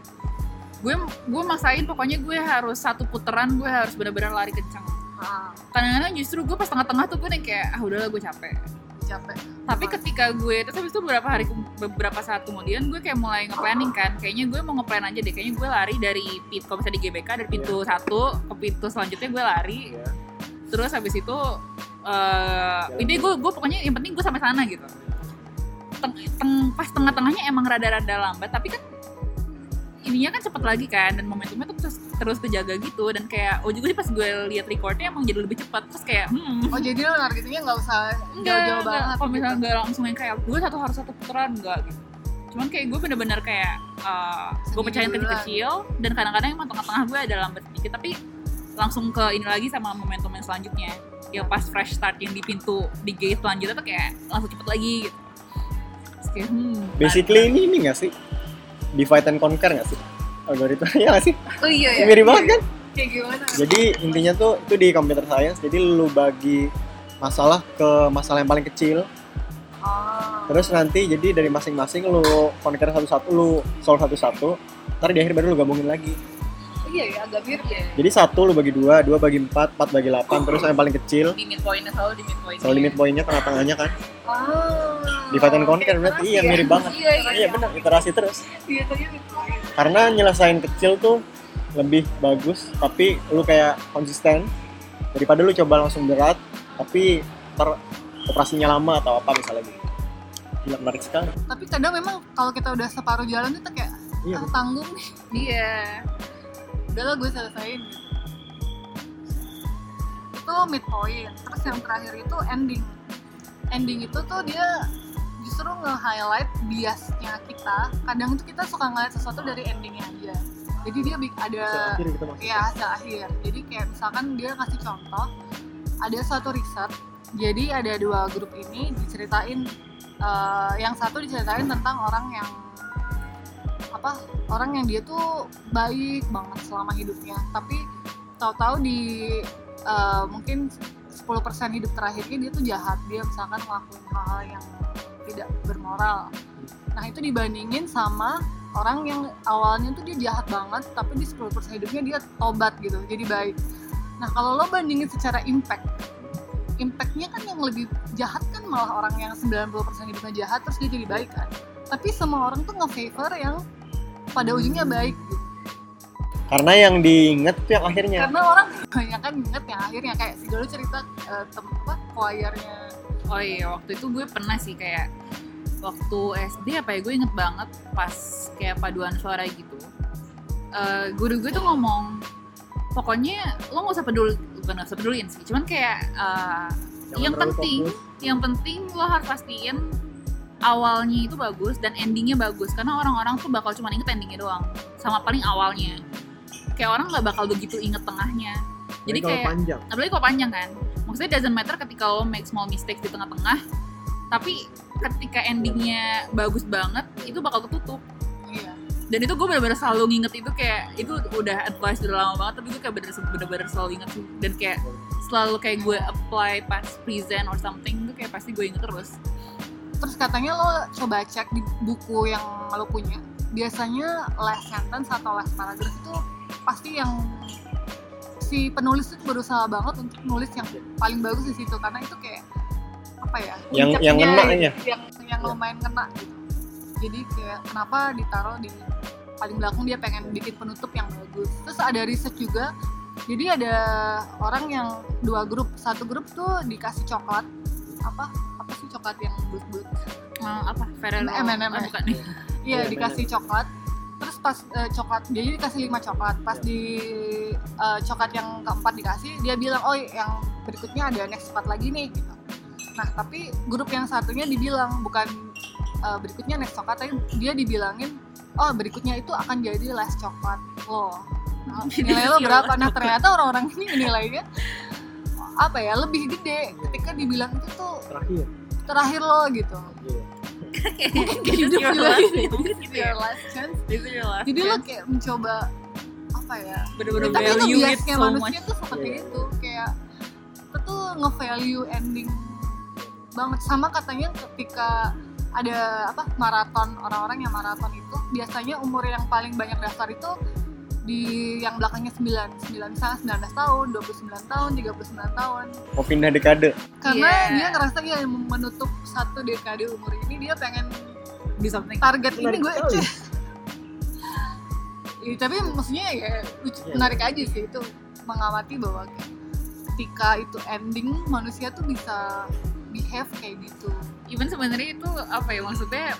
gue gue maksain pokoknya gue harus satu putaran gue harus benar-benar lari kencang ah, kadang-kadang justru gue pas tengah-tengah tuh gue nih kayak ah udahlah gue capek. Capek. Tapi ketika gue terus habis itu beberapa hari beberapa saat kemudian gue kayak mulai nge-planning kan kayaknya gue mau nge-plan aja deh kayaknya gue lari dari pintu kalau misalnya di GBK dari pintu satu ke pintu selanjutnya gue lari. Iya. terus habis itu eh ini gue gue pokoknya yang penting gue sampai sana gitu. Teng, teng- pas tengah-tengahnya emang rada-rada lambat tapi kan ininya kan cepet lagi kan dan momentumnya tuh terus terus kejaga gitu. Dan kayak oh juga sih pas gue lihat recordnya emang jadi lebih cepat terus kayak hmm. Oh jadi lo targetinnya nggak usah enggak, jauh-jauh enggak. banget kalau misalnya gitu. enggak langsung yang kayak gue satu harus satu putaran enggak gitu. Cuman kayak gue bener-bener kayak uh, gue pecahin kecil-kecil dan kadang-kadang emang tengah-tengah gue ada lambat sedikit tapi langsung ke ini lagi sama momentum yang selanjutnya. Yang pas fresh start yang di pintu di gate selanjutnya tuh kayak langsung cepet lagi gitu. Terus kayak, hmm, basically ini ini nggak sih divide and conquer nggak sih? Algoritmanya *laughs* nggak sih? Oh iya ya mirip banget kan? Kayak gimana? Jadi intinya tuh itu di computer science. Jadi lu bagi masalah ke masalah yang paling kecil. Oh terus nanti jadi dari masing-masing lu conquer satu-satu lu solve satu-satu ntar di akhir baru lu gabungin lagi iya ya agak mirip ya. Iya. jadi satu lu bagi dua dua bagi empat empat bagi delapan terus yang paling kecil? Di mid pointnya selalu di mid pointnya selalu limit poinnya tengah-tengahnya kan? Oh divide and conquer berarti iya ya? mirip banget. Iya iya iya benar iterasi terus. Iya karena nyelesain kecil tuh lebih bagus tapi lu kayak konsisten. Daripada lu coba langsung berat tapi ter operasinya lama atau apa misalnya gitu. Gila, menarik sekali. Tapi kadang memang kalau kita udah separuh jalan itu kayak iya tanggung nih. Iya udahlah gue selesain gitu itu midpoint. Terus yang terakhir itu ending. Ending itu tuh dia justru nge-highlight biasnya kita. Kadang itu kita suka ngeliat sesuatu dari endingnya aja jadi dia ada Akhir gitu maksudnya. ya hasil akhir. Jadi kayak misalkan dia kasih contoh ada suatu riset. Jadi ada dua grup ini diceritain eh, yang satu diceritain tentang orang yang apa orang yang dia tuh baik banget selama hidupnya. Tapi tahu-tahu di eh, mungkin 10% hidup terakhirnya dia tuh jahat. Dia misalkan ngelakuin hal-hal yang tidak bermoral. Nah itu dibandingin sama orang yang awalnya tuh dia jahat banget tapi di 10% hidupnya dia tobat gitu jadi baik. Nah kalau lo bandingin secara impact impactnya kan yang lebih jahat kan malah orang yang 90% hidupnya jahat terus dia jadi baik kan. Tapi semua orang tuh nge-favor yang pada ujungnya baik karena yang diinget tuh yang akhirnya karena orang banyak kan inget yang akhirnya kayak si dulu cerita eh, tem apa choirnya Oh iya, waktu itu gue pernah sih kayak waktu SD apa ya gue inget banget pas kayak paduan suara gitu. Eh, guru gue tuh ngomong, pokoknya lo nggak usah peduli, bukan nggak usah peduliin sih, cuman kayak eh, Jangan yang penting, fokus. yang penting lo harus pastiin awalnya itu bagus dan endingnya bagus. Karena orang-orang tuh bakal cuma inget endingnya doang, sama paling awalnya. Kayak orang nggak bakal begitu inget tengahnya. Jadi kalau kayak panjang. apalagi kalau panjang kan. Maksudnya doesn't matter ketika lo make small mistakes di tengah-tengah tapi ketika endingnya bagus banget itu bakal tertutup iya. Dan itu gue bener-bener selalu nginget itu kayak itu udah advice udah lama banget tapi gue kayak bener- bener-bener selalu inget sih. Dan kayak selalu kayak gue apply pas present or something itu kayak pasti gue inget terus terus katanya lo coba cek di buku yang lo punya. Biasanya last sentence atau last paragraph itu pasti yang si penulis itu berusaha banget untuk nulis yang paling bagus di situ. Karena itu kayak apa ya Yang- yang ngena ya? yang yang Ya. lumayan kena gitu. Jadi kayak kenapa ditaruh di paling belakang dia pengen bikin penutup yang bagus. Terus ada riset juga. Jadi ada orang yang dua grup. Satu grup tuh dikasih coklat apa apa sih coklat yang bulat-bulat Eh, apa Ferrero M&M, Oh, bukan nih Iya dikasih coklat. Terus pas eh, coklat jadi dikasih lima coklat. Pas Iya. di eh, coklat yang keempat dikasih dia bilang oh yang berikutnya ada next coklat lagi nih gitu. Nah tapi grup yang satunya dibilang bukan eh, berikutnya next coklat tapi dia dibilangin oh berikutnya itu akan jadi last coklat lo. Nah, *laughs* nilai lo berapa? Nah ternyata orang-orang ini nilainya apa ya lebih gede ketika dibilang itu tuh terakhir terakhir lo gitu. Kayak Hidup this is your juga last- gitu. this This is is your last chance. your last jadi lo kayak mencoba apa ya bener-bener tapi itu biasanya so manusia much tuh seperti Iya. itu kayak kita tuh nge-value ending banget sama katanya ketika ada apa maraton orang-orang yang maraton itu biasanya umur yang paling banyak daftar itu di yang belakangnya 9 9 misalnya 19 tahun 29 tahun 39 tahun mau pindah dekade karena Iya. dia ngerasa ya menutup satu dekade umur ini dia pengen do something target ini gue. *laughs* Iya, tapi maksudnya ya lucu- Iya. menarik aja sih itu mengamati bahwa ketika itu ending manusia tuh bisa behave kayak gitu even sebenarnya itu apa ya maksudnya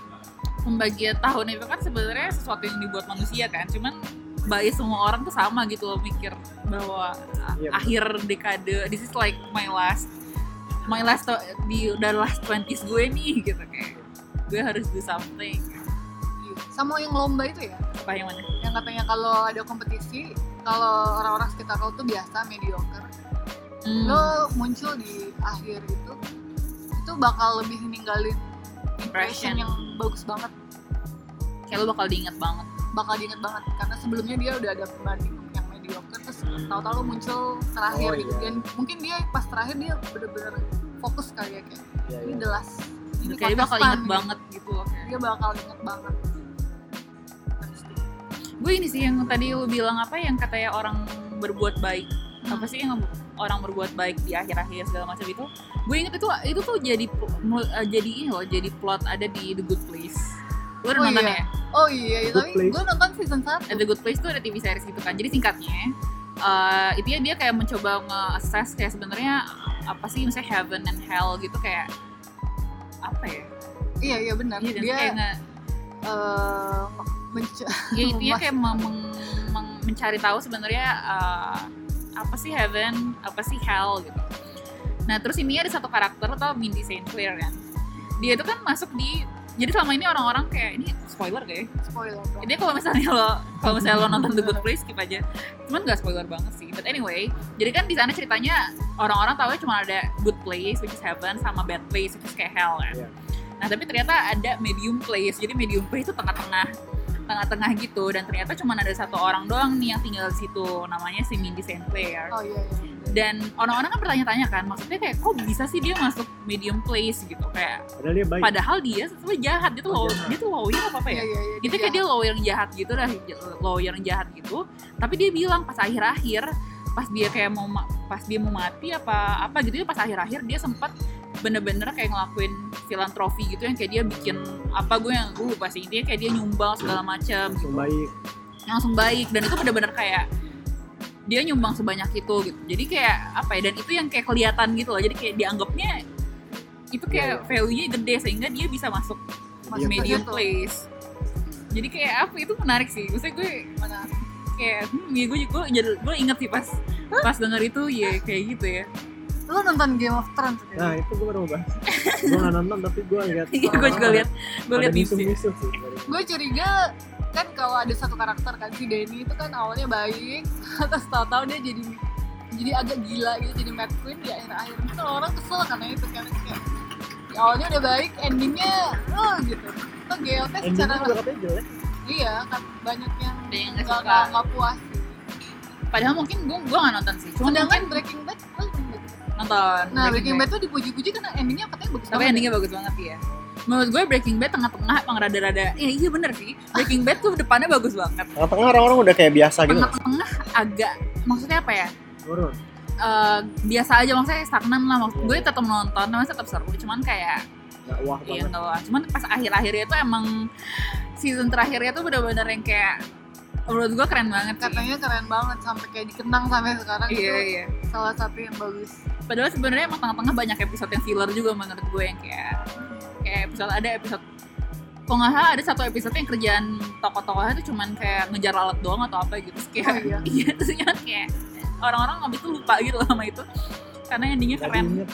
pembagian tahun itu kan sebenarnya sesuatu yang dibuat manusia kan cuman bagi semua orang tuh sama gitu loh mikir bahwa a- Iya, betul. akhir dekade this is like my last my last di udah last 20s gue nih gitu. Kayak gue harus do something. Sama yang lomba itu ya? Apa yang mana? Yang katanya kalau ada kompetisi kalau orang-orang sekitar lo tuh biasa mediocre. Hmm. lo muncul di akhir itu itu bakal lebih ninggalin impression Impression. yang bagus banget. Kayak lo bakal diinget banget bakal diinget banget karena sebelumnya dia udah ada pembanding yang mediocre terus tahu-tahu lo muncul terakhir Oh, gitu iya. dan mungkin dia pas terakhir dia bener-bener fokus kali ya kayak ya, ini ya. the last ini kayak dia bakal inget gitu. banget gitu loh kayak. dia bakal inget banget gue ini sih yang tadi lu bilang apa yang katanya orang berbuat baik apa sih yang orang berbuat baik di akhir-akhir segala macam itu gue inget itu itu tuh jadi eh, jadi ini loh jadi plot ada di The Good Place lu udah Oh nonton iya. ya. Oh iya, iya tapi gue nonton season 1 Eh, The Good Place tuh ada TV series gitu kan. Jadi singkatnya eh itu ya dia kayak mencoba nge-assess kayak sebenarnya apa sih misalnya heaven and hell gitu kayak apa ya? Iya iya benar. Iya, dan dia kayak nge, eh, menc- ya intinya *laughs* kayak meng- meng- mencari tahu sebenarnya uh, apa sih heaven apa sih hell gitu. Nah terus ini ada satu karakter atau Mindy St. Clair kan. Dia itu kan masuk di jadi selama ini orang-orang kayak ini spoiler gak ya? Spoiler. Bro. jadi kalau misalnya lo kalau misalnya lo nonton The Good Place skip aja. Cuman gak spoiler banget sih. But anyway jadi kan di sana ceritanya orang-orang tahu cuma ada good place which is heaven sama bad place which is kayak hell kan Iya. nah tapi ternyata ada medium place. Jadi medium place itu tengah-tengah tengah-tengah gitu. Dan ternyata cuma ada satu orang doang nih yang tinggal di situ. Namanya si Mindy St. Clair oh iya iya dan orang-orang kan bertanya-tanya kan maksudnya kayak kok bisa sih dia masuk medium place gitu? Kayak padahal dia baik. padahal dia sebenarnya jahat. Dia tuh Oh, law- jahat. dia tuh lawyer apa apa ya? Iya iya iya. Itu kayak dia lawyer yang jahat gitu dah lawyer yang jahat gitu. Tapi dia bilang pas akhir-akhir pas dia kayak mau ma- pas dia mau mati apa apa gitu ya pas akhir-akhir dia sempat bener-bener kayak ngelakuin filantropi gitu yang kayak dia bikin apa gue yang gue lupa sih. Intinya kayak dia nyumbang segala macam langsung gitu. baik. Langsung baik. Dan itu bener-bener kayak dia nyumbang sebanyak itu gitu. Jadi kayak apa ya dan itu yang kayak kelihatan gitu loh. Jadi kayak dianggapnya itu kayak Iya, value-nya gede sehingga dia bisa masuk Masuk ke medium situ. place. Jadi kayak apa itu menarik sih. Maksudnya gue Mana? kayak hmm, ya gue gue jadi gue inget sih pas pas denger itu ya kayak gitu ya. Lo nonton Game of Thrones kan? nah itu gue baru mau bahas. Gue nggak nonton tapi gue lihat *laughs* Iya, gue juga lihat gue lihat di musuh sih gue curiga kan kalau ada satu karakter kan si Denny itu kan awalnya baik *laughs* terus tahu-tahu dia jadi jadi agak gila gitu jadi Mad Queen di akhir-akhir. Itu orang kesel karena itu kan kayak di awalnya udah baik endingnya oh gitu. Itu GLT secara jelek. Iya kan banyak yang nggak nggak suka. nggak- nggak puas sih. Padahal mungkin gue gue gak nonton sih. Cuma sedangkan mungkin Breaking Bad nonton. Nah Breaking Bad. Tuh dipuji-puji karena endingnya katanya bagus tapi banget. endingnya bagus banget ya menurut gue Breaking Bad tengah-tengah emang rada-rada ya iya bener sih. Breaking Bad tuh depannya bagus banget. Tengah-tengah orang-orang udah kayak biasa gitu. Tengah-tengah agak maksudnya apa ya? Turun. Eh, biasa aja maksudnya stagnan lah. Maksud Iya. gue tetap nonton tapi tetap seru cuman kayak nggak wah iya lah cuman pas akhir-akhirnya tuh emang season terakhirnya tuh bener-bener yang kayak menurut gue keren banget sih. katanya keren banget sampai kayak dikenang sampai sekarang iya itu iya. salah satu yang bagus. Padahal sebenarnya emang tengah-tengah banyak episode yang filler juga menurut gue yang kayak episode ada episode kalau nggak salah ada satu episode yang kerjaan tokoh-tokohnya tuh cuman kayak ngejar lalat doang atau apa gitu Terus kayak Oh, iya. *laughs* iya terus kayak orang-orang abis itu lupa gitu loh sama itu karena endingnya keren ya,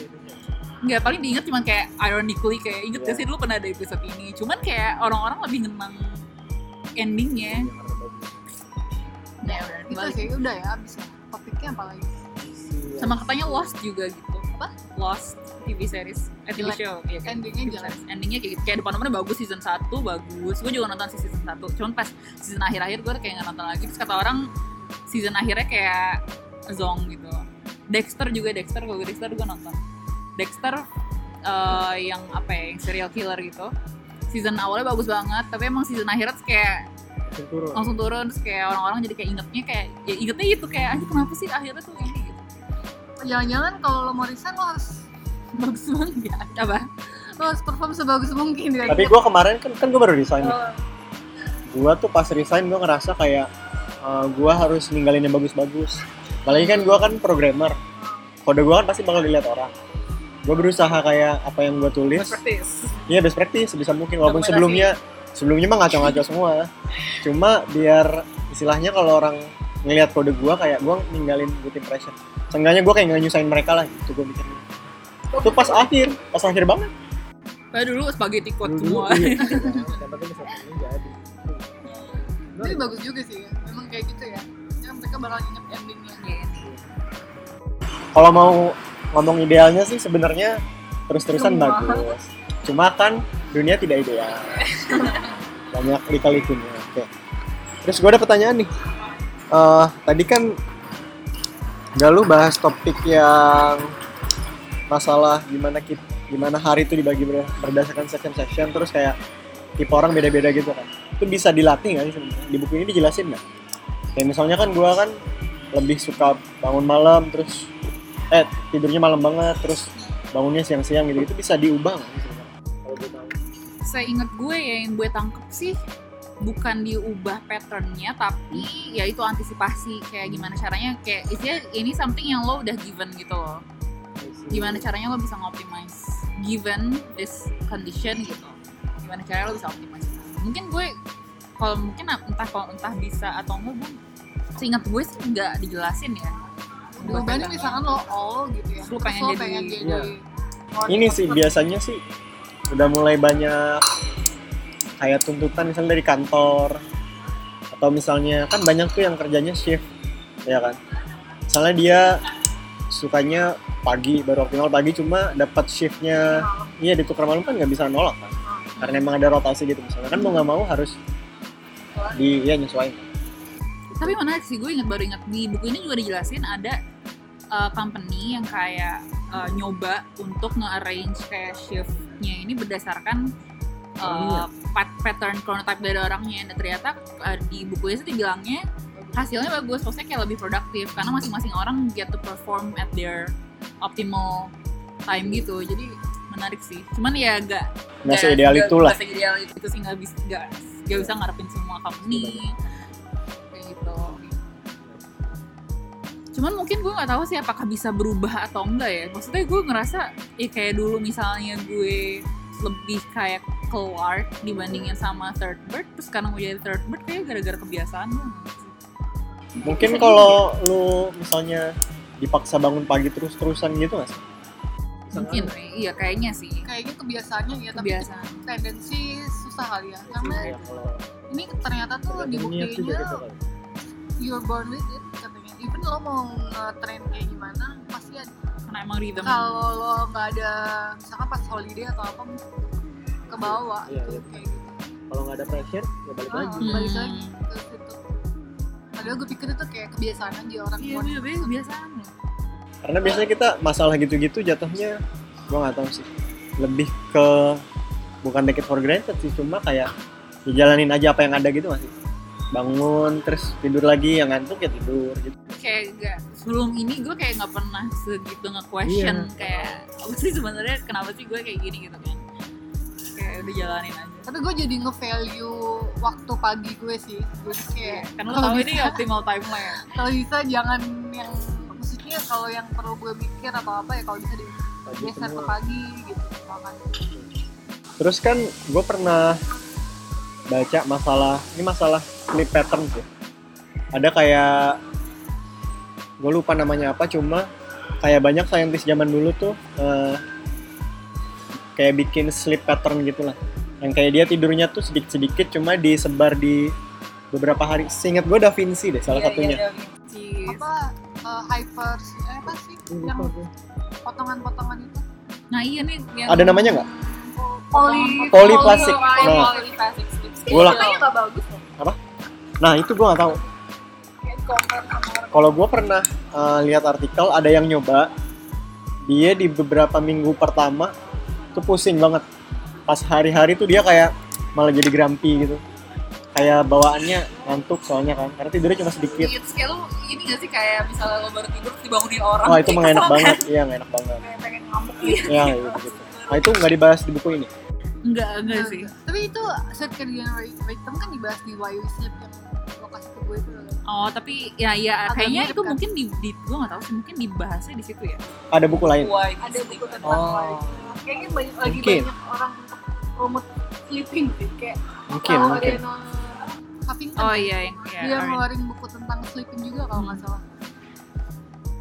nggak paling diinget cuman kayak ironically kayak inget gak Iya. sih dulu pernah ada episode ini cuman kayak orang-orang lebih ngenang endingnya karena bagus. ya udah itu kembali. sih udah ya abis ya topiknya apa lagi Iya. sama katanya Lost juga gitu apa? Lost TV series. Eh TV Jelek. show. Iya kan? endingnya TV jelek series. endingnya kayak gitu. Kayak depan nomornya bagus season 1 bagus. Gue juga nonton sih season 1 cuman pas season akhir-akhir gue kayak nggak nonton lagi. Terus kata orang season akhirnya kayak zong gitu. Dexter juga Dexter. Kalau Dexter gue nonton. Dexter eh, yang apa ya yang serial killer gitu. Season awalnya bagus banget tapi emang season akhirnya tuh kayak Langsung turun. langsung turun. Terus kayak orang-orang jadi kayak ingetnya kayak ya ingetnya gitu kayak anjir kenapa sih akhirnya tuh ini jangan-jangan kalau lo mau resign lo harus bagus banget ya apa? Lo harus perform sebagus mungkin ya tapi gue kemarin kan kan gue baru resign. Oh, gue tuh pas resign gue ngerasa kayak uh, gue harus ninggalin yang bagus-bagus. Apalagi kan gue kan programmer. Kode gue kan pasti bakal dilihat orang. Gue berusaha kayak apa yang gue tulis. Practice. Iya best practice sebisa mungkin. Walaupun Dokumentasi. sebelumnya sebelumnya mah ngaco-ngaco semua. Cuma biar istilahnya kalau orang ngelihat kode gue kayak gue ninggalin good impression. Seenggaknya gue kayak nggak nyusahin mereka lah gitu gue mikirnya. Itu pas akhir pas akhir banget. Kayak dulu spaghetti Dulu, semua. iya. Yang penting bisa jadi. tapi bagus juga sih memang kayak gitu ya. Ya mereka bakal inget endingnya. Iya. kalau mau ngomong idealnya sih sebenarnya terus-terusan bagus. Cuma kan dunia tidak ideal. *laughs* Banyak lika-likunya oke. Terus gue ada pertanyaan nih Eh tadi kan gak lu bahas topik yang masalah gimana kita gimana hari itu dibagi ber- berdasarkan section section terus kayak tipe orang beda-beda gitu kan. Itu bisa dilatih nggak sih di buku ini dijelasin nggak? Kayak misalnya kan gua kan lebih suka bangun malam terus eh tidurnya malam banget terus bangunnya siang-siang gitu. Itu bisa diubah nggak sih kalau gue tahu. Gue ya yang gue tangkep sih bukan diubah patternnya tapi ya itu antisipasi kayak gimana caranya kayak isinya ini something yang lo udah given gitu loh. Gimana caranya lo bisa ngoptimize given this condition gitu. Gimana caranya lo bisa optimize? Mungkin gue kalau mungkin entah kalau entah bisa atau enggak gue seingat gue sih nggak dijelasin ya. Gue banding misalkan lo all gitu ya. Terus pengen lo jadi- pengen jadi Iya. orang ini sih biasanya sih udah mulai banyak kayak tuntutan misalnya dari kantor atau misalnya kan banyak tuh yang kerjanya shift ya kan? Misalnya dia sukanya pagi baru optimal pagi cuma dapat shiftnya iya ditukar malam kan nggak bisa nolak kan? Karena emang ada rotasi gitu misalnya. Kan mau nggak mau harus di ya nyesuaiin. Tapi menarik sih gue inget baru inget di buku ini juga dijelasin ada uh, company yang kayak uh, nyoba untuk nge-arrange kayak shiftnya ini berdasarkan uh, iya. pat- pattern chronotype dari orangnya. Dan ternyata uh, di buku ini sih dibilangnya hasilnya bagus maksudnya kayak lebih produktif karena masing-masing orang get to perform at their optimal time gitu. Jadi menarik sih. Cuman ya gak nggak seideal itulah. Gak seideal itu sih. Nggak bisa nggak nggak bisa ngarepin semua company. Kayak gitu. Cuman mungkin gue nggak tahu sih apakah bisa berubah atau enggak ya. Maksudnya gue ngerasa ya kayak dulu misalnya gue lebih kayak Clark dibandingin sama Third Bird terus sekarang gue jadi Third Bird kayak gara-gara kebiasaan mungkin kalau lu misalnya dipaksa bangun pagi terus-terusan gitu nggak sih? Bisa mungkin ngaruh. iya kayaknya sih. Kayaknya kebiasaannya ya tapi kebiasaan. tendensi susah kali ya. Karena Iya, kalau ini ternyata tuh dibuktinya gitu you're born with it katanya. Even lo mau nge-train kayak gimana karena emang rhythm. Kalau lo nggak ada misalkan pas holiday atau apa ke bawah Iya, itu iya. kayak gitu. Kalau nggak ada pressure ya balik Ah, lagi. Hmm. balik lagi ke situ. Padahal gue pikir itu kayak kebiasaan aja orang iya iya iya, kebiasaan loh. karena biasanya kita masalah gitu-gitu jatuhnya gua nggak tahu sih. Lebih ke bukan take it for granted sih cuma kayak ya jalanin aja apa yang ada gitu masih bangun terus tidur lagi yang ngantuk ya tidur gitu. Kayak gak sebelum ini gue kayak nggak pernah segitu nge-question Iya. kayak apa sih sebenarnya? Kenapa sih gue kayak gini? gitu kan. Kayak udah jalanin aja. Tapi gue jadi nge-value waktu pagi gue sih. Jadi kayak kan lo kalau tau bisa- ini optimal time lah *laughs* ya kalau bisa jangan yang maksudnya kalau yang perlu gue mikir atau apa ya kalau bisa di geser ke pagi gitu makan. Terus kan gue pernah baca masalah ini masalah sleep pattern sih. Ada kayak gue lupa namanya apa cuma kayak banyak saintis zaman dulu tuh eh, kayak bikin sleep pattern gitulah. Yang kayak dia tidurnya tuh sedikit-sedikit cuma disebar di beberapa hari. Seingat gue Da Vinci deh salah Iya, satunya. iya, Da Vinci. apa eh, hyper eh, apa sih yang potongan-potongan itu nah iya nih yang Ada namanya nggak? poli poli- Nah. Polyplastic sleep Gua lah- Nah itu gue nggak tahu. kayak. Kalau gue pernah uh, lihat artikel ada yang nyoba, dia di beberapa minggu pertama tuh pusing banget. Pas hari-hari tuh dia kayak malah jadi grumpy gitu. Kayak bawaannya ngantuk soalnya kan, karena tidurnya cuma sedikit. Iya, terus kayak lu ini gak sih kayak misalnya lo baru tidur dibangunin orang Wah itu kayak mah nggak enak kesel banget, kan? iya nggak enak banget. kayak pengen ngamuk gitu Ya gitu gitu. Nah itu nggak dibahas di buku ini. enggak enggak sih tapi itu circadian rhythm kan dibahas di Why We Sleep yang gue itu loh. oh tapi ya ya Agak kayaknya itu kan? mungkin di, di gue nggak tahu sih mungkin dibahasnya di situ ya Ada buku lain. Why ada buku tentang Oh. Why kayaknya banyak lagi Mungkin. banyak orang untuk promote sleeping sih kayak Mungkin kalau mungkin. Ariana Huffington oh iya yang ya, dia alright. ngeluarin buku tentang sleeping juga kalau nggak Hmm. salah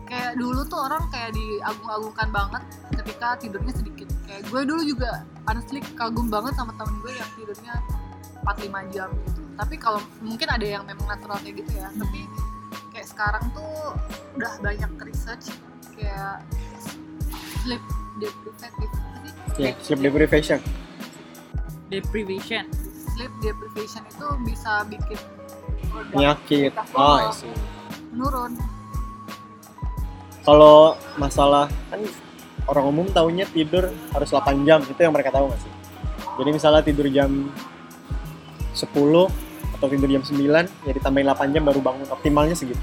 kayak dulu tuh orang kayak diagung-agungkan banget ketika tidurnya sedikit kayak gue dulu juga honestly kagum banget sama temen gue yang tidurnya 4-5 jam gitu tapi kalau mungkin ada yang memang natural kayak gitu ya Hmm. tapi kayak sekarang tuh udah banyak research kayak sleep deprivation sih? Ya, sleep deprivation. deprivation sleep deprivation itu bisa bikin Penyakit. Oh, lo I see. menurun Kalau masalah kan orang umum taunya tidur harus 8 jam, itu yang mereka tahu nggak sih? Jadi misalnya tidur jam 10 atau tidur jam 9 ya ditambahin 8 jam baru bangun optimalnya segitu.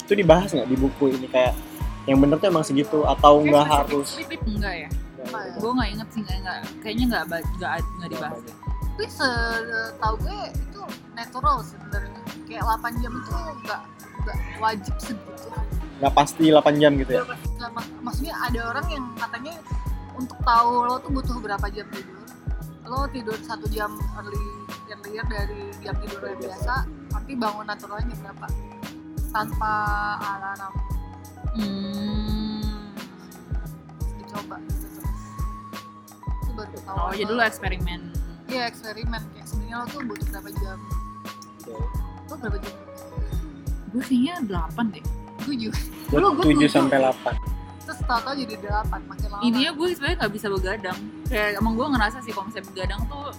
Itu dibahas nggak di buku ini kayak yang bener tuh emang segitu atau Kayak nggak harus? itu enggak ya gue nggak inget sih nggak nggak kayaknya nggak nggak nggak dibahas ya. tapi setahu gue itu natural sebenarnya kayak 8 jam itu nggak nggak wajib segitu Nggak pasti 8 jam gitu ya? Nggak, mak- maksudnya ada orang yang katanya untuk tahu lo tuh butuh berapa jam tidur lo tidur satu jam early earlier dari jam tidur yang biasa nanti bangun naturalnya jam berapa? Tanpa alarm. Hmm. dicoba gitu terus itu baru tahu oh jadi lu eksperimen. Iya eksperimen. Kayak sebenarnya lo tuh butuh berapa jam? Lo berapa jam? Gue kayaknya 8 deh. Gue juga Gue Dulu gue 7 tujuh. sampai 8. terus tau-tau jadi delapan makin lama. Intinya gue sebenarnya nggak bisa begadang kayak emang gue ngerasa sih misalnya begadang tuh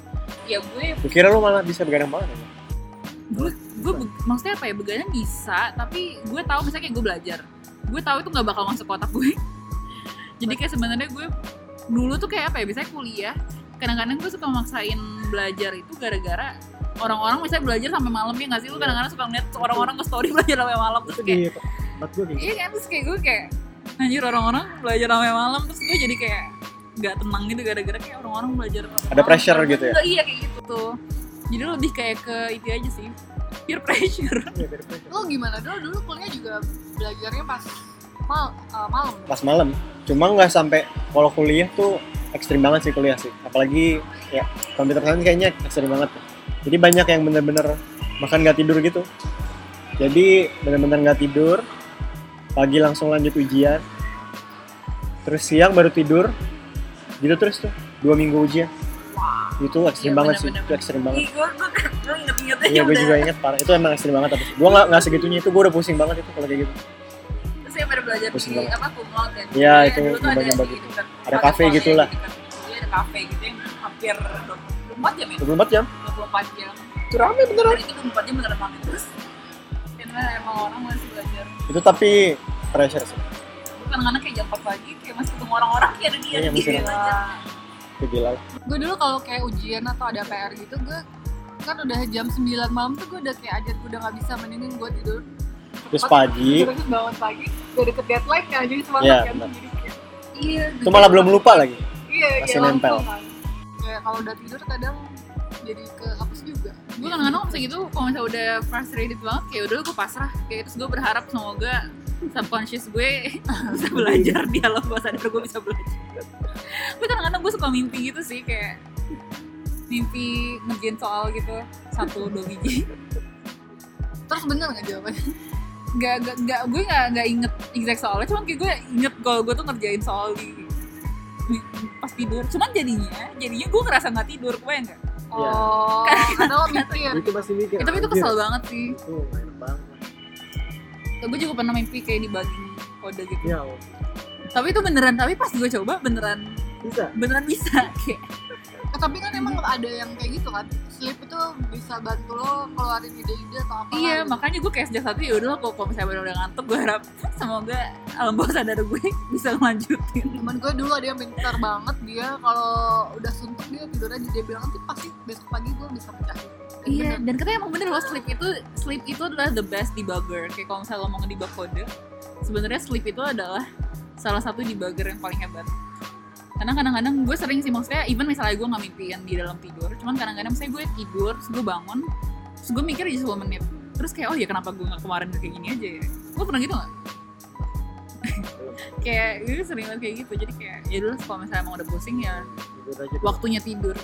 ya gue Gue kira lu malah bisa begadang banget ya? gue gue be- maksudnya apa ya begadang bisa tapi gue tahu misalnya kayak gue belajar gue tahu itu nggak bakal masuk kotak gue jadi kayak sebenarnya gue dulu tuh kayak apa ya biasanya kuliah kadang-kadang gue suka maksain belajar itu gara-gara orang-orang misalnya belajar sampai malam ya nggak sih lu kadang-kadang suka ngeliat orang-orang ke story belajar sampai malam terus kayak gitu. iya kan terus kayak gue kayak anjir orang-orang belajar sampai malam terus gue jadi kayak nggak tenang gitu gara-gara kayak orang-orang belajar Ada pressure gitu ya? Enggak, iya kayak gitu tuh jadi lebih kayak ke itu aja sih peer pressure Iya, dari pressure. lo gimana dulu dulu kuliah juga belajarnya pas mal uh, malam Pas malam. Cuma nggak sampai kalau kuliah tuh ekstrim banget sih kuliah sih. Apalagi ya komputer science kayaknya ekstrim banget. Jadi banyak yang bener-bener makan nggak tidur gitu. Jadi bener-bener nggak tidur. Pagi langsung lanjut ujian. Terus siang baru tidur. Gitu terus tuh. Dua minggu ujian. Itu ekstrim Iya, banget sih. bener-bener. Itu ekstrim banget. Gue gue inget-inget aja Iya, gue juga inget parah. Itu emang ekstrim banget. Tapi gue nggak nggak segitunya itu. Gue udah pusing banget itu kalau kayak gitu. Terus saya pada belajar Pusing di banget. apa kumlot ya. Iya, itu dulu tuh ada gitu. kafe sekolahnya gitu lah. di dekat Jadi ada kafe gitu yang hampir 24 jam ya 24 jam. 24 jam Itu rame beneran. itu 24 jam beneran banget terus karena emang orang masih belajar Itu tapi pressure sih. Karena kayak jam 4 pagi kayak masih ketemu orang-orang kayak ada dia Iya, gue dulu kalau kayak ujian atau ada PR gitu gue kan udah jam 9 malam tuh gue udah kayak ajar gue udah nggak bisa mendingin gue tidur. Itu terus pagi. terus bangun pagi udah deket deadline kan jadi semangat Iya, kan jadi kayak iya itu malah belum lupa lagi. Iya masih iya nempel. kan. Kayak kalau udah tidur kadang jadi ke hapus juga. Gue kadang-kadang bisa gitu kalau misalnya udah frustrated banget kayak udah gue pasrah. Kayak terus gue berharap semoga subconscious gue *laughs* bisa belajar di alam bawah sadar gue bisa belajar. Tapi kadang-kadang gue suka mimpi gitu sih kayak mimpi ngerjain soal gitu satu dua biji. Terus bener nggak jawabannya? Nggak nggak nggak gue nggak nggak inget exact soalnya cuman kayak gue inget kalau gue tuh ngerjain soal di, di- pas tidur. Cuman jadinya jadinya gue ngerasa nggak tidur kebayang nggak? Iya. oh. Karena lo mikir. Itu masih mikir Ya, tapi itu kesel banget sih. Itu enak banget gue juga pernah mimpi kayak dibagi kode gitu. Ya tapi itu beneran tapi pas gue coba beneran bisa? beneran bisa *laughs* kayak. Eh, tapi kan emang ada yang kayak gitu kan? Sleep itu bisa bantu lo keluarin ide-ide atau apa iya gitu. makanya gue kayak sejak satu ya udah kok kalau misalnya bener-bener ngantuk gue harap *laughs* semoga alam bawah sadar gue *laughs* bisa ngelanjutin. Temen gue dulu ada yang pintar banget dia kalau udah suntuk dia tidur aja dia bilang nanti pasti besok pagi gue bisa pecahin. Dan iya bener. dan katanya emang bener loh sleep itu sleep itu adalah the best debugger. Kayak kalau misalnya lo mau ngedebug kode sebenarnya sleep itu adalah salah satu debugger yang paling hebat. Karena kadang-kadang gue sering sih maksudnya even misalnya gue nggak mimpiin di dalam tidur cuman kadang-kadang misalnya gue tidur terus gue bangun terus gue mikir aja 10 menit terus kayak oh ya kenapa gue nggak kemarin kayak gini aja ya? Gue pernah gitu nggak? *laughs* Kayak gue sering banget kayak gitu. Jadi kayak ya dulu kalau misalnya emang udah pusing ya Tidur waktunya tidur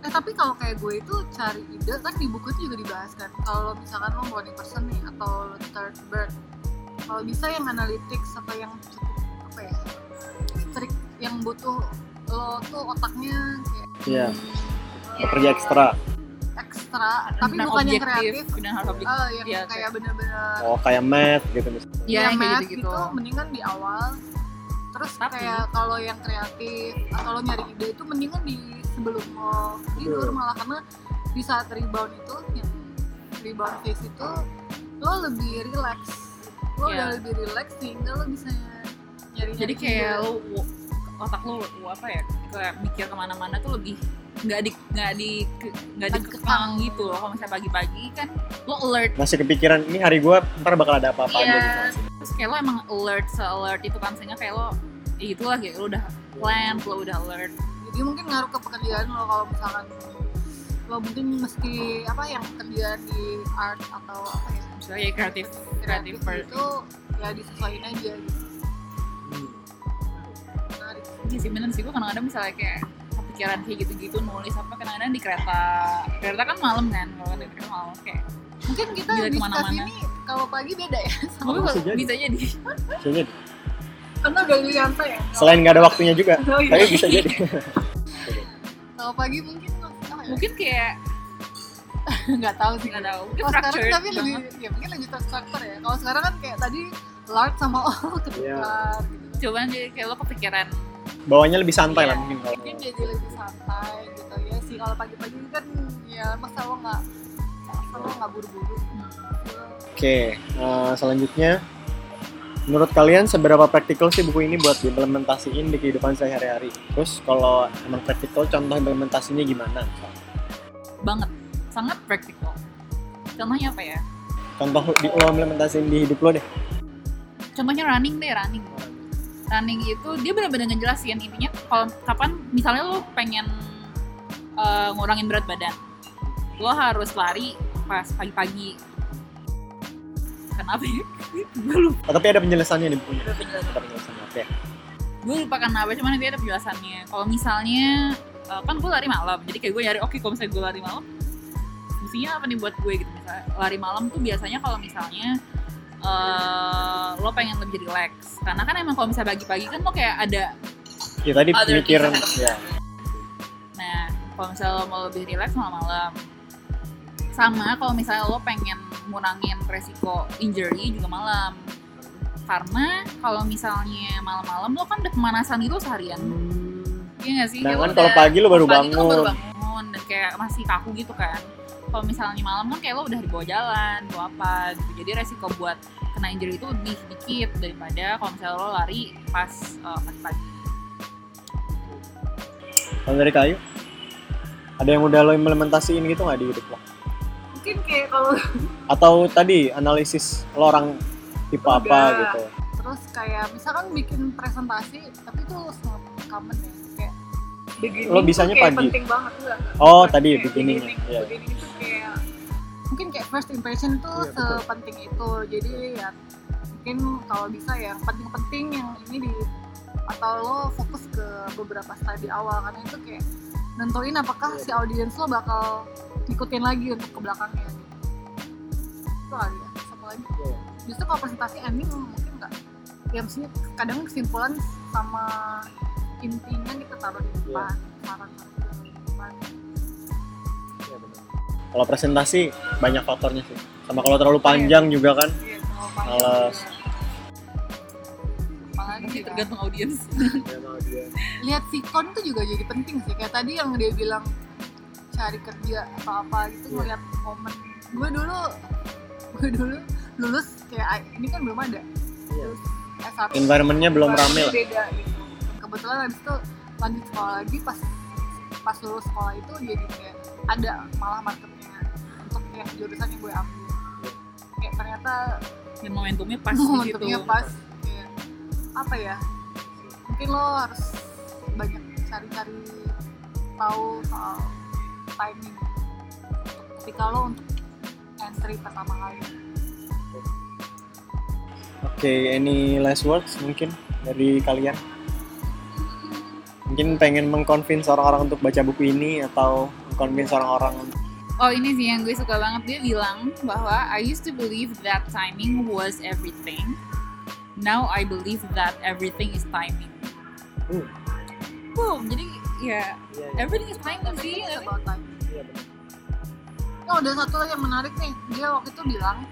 Eh tapi kalau kayak gue itu cari ide kan di buku itu juga dibahas kan. Kalau misalkan lo morning person nih atau third bird, kalau bisa yang analytics atau yang cukup apa ya, strict yang butuh lo tuh otaknya kayak iya eh, kerja ekstra ekstra, tapi Dan bukan yang kreatif. dan harus objektif Ah, yang Iya, kayak bener-bener oh kayak math gitu misalnya Iya, yang math gitu-gitu. gitu, mendingan di awal. Terus Tapi- kayak kalau yang kreatif atau lo nyari ide itu mendingan di sebelum lo tidur Betul. malah karena di saat rebound itu yang rebound phase itu lo lebih relax. Lo Iya. udah lebih relax sehingga lo bisa nyari jadi kayak lo otak lo apa ya kayak mikir ke mana-mana tuh lebih nggak di nggak di nggak dikekang dikekang. gitu loh kalau misalnya pagi-pagi kan lo alert masih kepikiran ini hari gua ntar bakal ada apa-apa Iya. gitu terus kayak lo emang alert se alert itu kan sehingga kayak lo ya itulah kayak lo udah plan lo udah alert jadi mungkin ngaruh ke pekerjaan lo kalau misalkan lo mungkin mesti apa yang kerjaan di art atau apa ya misalnya ya kreatif kreatif kreatif part itu ya disesuaikan aja gitu. Hmm. Menarik. Iya sih bener sih gue kadang-kadang misalnya kayak kepikiran kayak gitu-gitu nulis apa kadang-kadang di kereta kereta kan malam kan kalau di kereta malam kayak Mungkin kita discuss ke mana-mana. ini kalau pagi beda ya sama bisa jadi Bisa jadi. Karena udah lebih santai ya. selain nggak ada waktunya juga Oh, iya. tapi bisa jadi Kalau pagi mungkin ya? mungkin kayak *laughs* nggak tahu sih. nggak tahu mungkin Kalau sekarang tapi lebih banget. ya mungkin lebih terstruktur ya. Kalau sekarang kan kayak tadi large sama oh ketukar gitu. cuman jadi kayak lo kepikiran bawahnya lebih santai Iya. lah mungkin kalau Mungkin jadi lebih santai gitu ya sih. Kalau pagi-pagi kan ya masa lo nggak masa lo nggak buru-buru. oke eh, selanjutnya menurut kalian seberapa praktikal sih buku ini buat diimplementasiin di kehidupan sehari-hari? Terus kalau emang praktikal contoh implementasinya gimana? Banget. Sangat praktikal contohnya apa ya? Contoh di, lo implementasiin di hidup lo deh. Contohnya running deh running. Running itu dia benar-benar ngejelasin intinya kalau kapan misalnya lo pengen eh, ngurangin berat badan lo harus lari pas pagi-pagi kenapa ya? *laughs* Gue lupa. Oh, tapi ada penjelasannya bukunya ada penjelasan ada penjelasannya oke. Gue lupa kenapa cuman nanti ada penjelasannya. Kalau misalnya eh, kan gue lari malam jadi kayak gue nyari oke kalau misalnya gue lari malam fungsinya apa nih buat gue gitu? Misalnya lari malam tuh biasanya kalau misalnya eh, lo pengen lebih relax. Karena kan emang kalau misalnya pagi-pagi kan lo kayak ada ya tadi things ya. nah kalau misalnya lo mau lebih relax malam-malam sama kalau misalnya lo pengen ngurangin resiko injury juga malam karena kalau misalnya malam-malam lo kan udah pemanasan gitu seharian Iya gak sih? Kayak Sedangkan lo kalau pagi lo baru pagi tuh lo baru bangun. bangun dan kayak masih kaku gitu kan. Kalau misalnya malam kan kayak lo udah dibawa jalan, bawa apa gitu. Jadi resiko buat kena injury itu lebih dikit daripada kalau misalnya lo lari pas uh, pagi-pagi. kalau dari kayu ada yang udah lo implementasiin gitu nggak di hidup lo Mungkin kayak kalau atau tadi analisis lo orang tipe Udah. apa gitu terus kayak misalkan bikin presentasi tapi itu sangat common ya kayak beginning Lo bisanya tuh kayak pagi? penting banget enggak Oh, tadi beginning, iya. beginning itu kayak mungkin kayak first impression itu Iya, betul. sepenting itu jadi ya mungkin kalau bisa ya yang penting-penting yang ini di atau lo fokus ke beberapa slide di awal karena itu kayak nentuin apakah Iya. si audiens lo bakal ngikutin lagi untuk ke belakangnya. Itu kali ya sama lagi. Iya. justru kalau presentasi ending mungkin enggak ya mestinya kadang kesimpulan sama intinya kita taruh di depan saran taruh di depan. Iya, benar. kalau presentasi banyak faktornya sih. Sama kalau terlalu panjang juga kan. Iya, terlalu panjang. Males. Apalagi Masih ya. tergantung audiens. lihat sikon itu juga jadi penting sih kayak tadi yang dia bilang cari kerja atau apa gitu Iya. ngeliat momen gue dulu gue dulu lulus kayak "Ah, ini kan belum ada Iya. lulus S1 environmentnya belum rame lah beda gitu kebetulan habis itu lanjut sekolah lagi pas pas lulus sekolah itu jadi kayak ada malah marketnya untuk yang jurusan yang gue ambil kayak ternyata Dan momentumnya pas di *laughs* situ. momentumnya pas kayak apa ya mungkin lo harus banyak cari-cari tahu soal timing ketika lo untuk entry pertama kali. Oke any last words mungkin dari kalian? Mungkin pengen mengconvince orang-orang untuk baca buku ini atau mengconvince orang-orang Oh ini sih yang gue suka banget. Dia bilang bahwa I used to believe that timing was everything. Now I believe that everything is timing. Hmm. Boom. Jadi ya everything is timing sih. Everything is nggak sih? about time. Oh, ada satu lagi yang menarik nih. Dia waktu itu bilang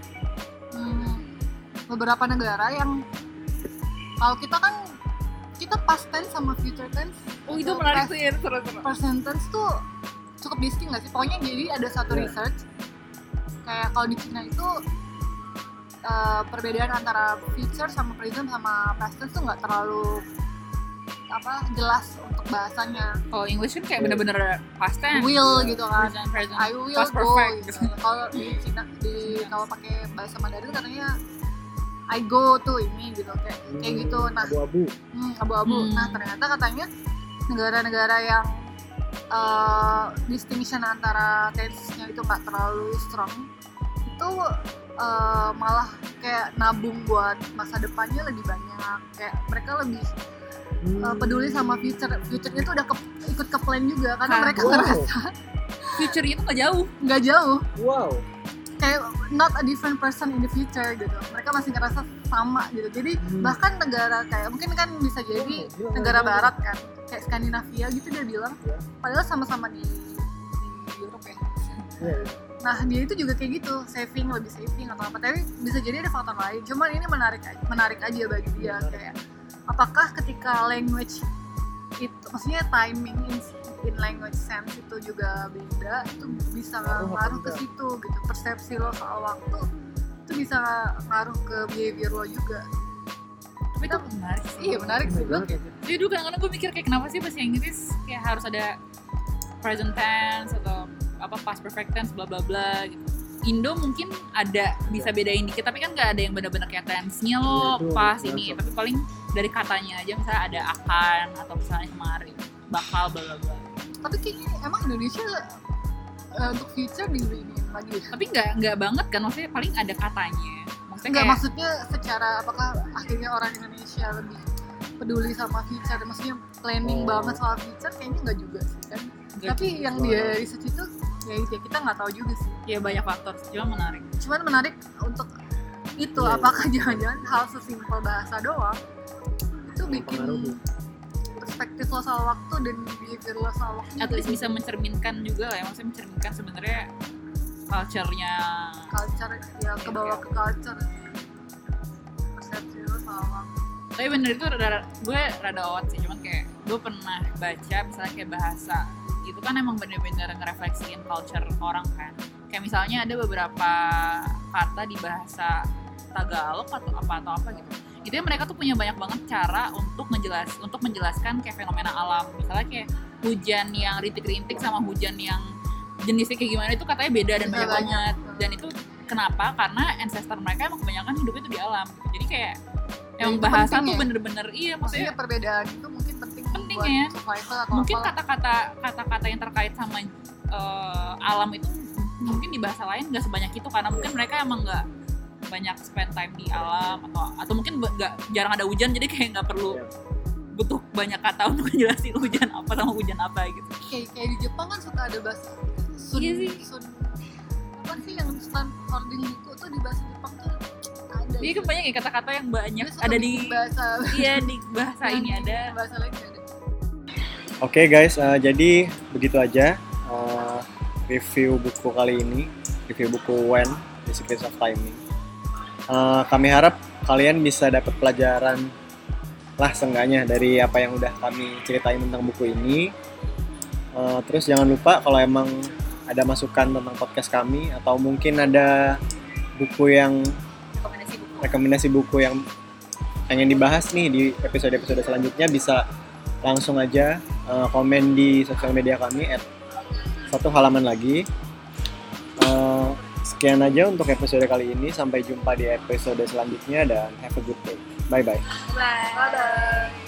hmm, beberapa negara yang kalau kita kan kita past tense sama future tense Oh itu menarik tuh ya seru-seru. present tense tuh cukup distinct nggak sih? Pokoknya jadi ada satu Iya. research kayak kalau di Cina itu eh, perbedaan antara future sama present sama past tense tuh nggak terlalu apa jelas untuk bahasanya Kalau English kan kayak bener-bener past tense. will gitu kan Present, present. I will Past go perfect. gitu. Kalau di Cina di kalau pakai bahasa Mandarin katanya I go tuh ini gitu kayak kayak gitu. Nah, abu-abu hmm, abu-abu. Hmm. Nah, ternyata katanya negara-negara yang eh, distinction antara tense-nya itu nggak terlalu strong itu eh, malah kayak nabung buat masa depannya lebih banyak. Kayak mereka lebih eh, peduli sama future. Future-nya tuh udah ke, ikut ke plan juga karena Ah, mereka wow. ngerasa Future itu nggak jauh. nggak jauh wow kayak not a different person in the future gitu mereka masih ngerasa sama gitu jadi Hmm. bahkan negara kayak mungkin kan bisa jadi Oh, gila, negara gila. barat kan kayak Skandinavia gitu dia bilang Ya. padahal sama-sama di, di Europe ya Iya, nah dia itu juga kayak gitu saving lebih saving atau apa. Tapi bisa jadi ada faktor lain. Cuman ini menarik menarik aja bagi dia kayak apakah ketika language itu maksudnya timing in, in language sense itu juga beda itu bisa Ngaruh ke situ gitu. Persepsi lo soal waktu itu bisa ngaruh ke behavior lo juga. Tapi itu menarik sih. iya menarik sih gue Jadi dulu kadang-kadang gue mikir kayak kenapa sih bahasa Inggris kayak harus ada present tense atau apa past perfect tense bla bla bla gitu. Indo mungkin ada bisa bedain dikit tapi kan nggak ada yang benar-benar kayak tense-nya lo Iya, betul, pas betul. ini tapi paling dari katanya aja misalnya ada akan atau misalnya kemarin bakal bla bla bla. tapi kayaknya emang Indonesia eh, untuk future di ini lagi ya? Tapi nggak nggak banget kan maksudnya paling ada katanya. Maksudnya Enggak kayak maksudnya secara apakah akhirnya orang Indonesia lebih peduli sama future maksudnya planning Oh. banget soal future kayaknya enggak juga sih kan nggak tapi gitu. yang dia research itu ya, ya. Kita nggak tahu juga sih. Ya banyak faktor cuma menarik. cuman menarik untuk itu Iya, apakah *laughs* jangan-jangan hal sesimpel bahasa doang itu bikin perspektif lo soal waktu dan behavior lo soal waktu At least bisa mencerminkan juga lah ya. Maksudnya mencerminkan sebenarnya culture-nya. Culture ya ke bawah ke culture persepsi lo soal waktu. Tapi bener itu rada, gue rada awat sih. Cuman kayak gue pernah baca misalnya kayak bahasa itu kan emang bener-bener ngerefleksiin culture orang kan. Kayak misalnya ada beberapa kata di bahasa Tagalog atau apa atau apa gitu. Itu ya mereka tuh punya banyak banget cara untuk menjelas untuk menjelaskan kayak fenomena alam. Misalnya kayak hujan yang rintik-rintik sama hujan yang jenisnya kayak gimana itu katanya beda dan banyak banyak. banget. Dan itu kenapa? Karena ancestor mereka emang kebanyakan hidupnya tuh di alam. Jadi kayak emang itu bahasa tuh ya? bener-bener iya maksudnya maksudnya perbedaan itu mungkin penting, ya. mungkin kata-kata kata-kata yang terkait sama eh, alam itu mungkin di bahasa lain nggak sebanyak itu karena mungkin mereka emang nggak banyak spend time di alam atau atau mungkin nggak jarang ada hujan jadi kayak nggak perlu Iya. butuh banyak kata untuk ngejelasin hujan apa sama hujan apa gitu kayak kayak di Jepang kan suka ada bahasa sun, Iya sih. sun apa sih yang stand holding buku tuh di bahasa Jepang tuh ada Dia kan banyak ya kata-kata yang banyak ada di bahasa iya di bahasa yang ini ada bahasa lain ada Oke guys, eh, jadi begitu aja eh, review buku kali ini, review buku When, The Secrets of Timing. Eh, kami harap kalian bisa dapat pelajaran lah seenggaknya dari apa yang udah kami ceritain tentang buku ini. Eh, terus jangan lupa kalau emang ada masukan tentang podcast kami atau mungkin ada buku yang rekomendasi buku rekomendasi buku yang pengen dibahas nih di episode-episode selanjutnya bisa langsung aja uh, komen di sosial media kami at satu halaman lagi Uh, sekian aja untuk episode kali ini sampai jumpa di episode selanjutnya dan have a good day bye bye Bye. Dadah.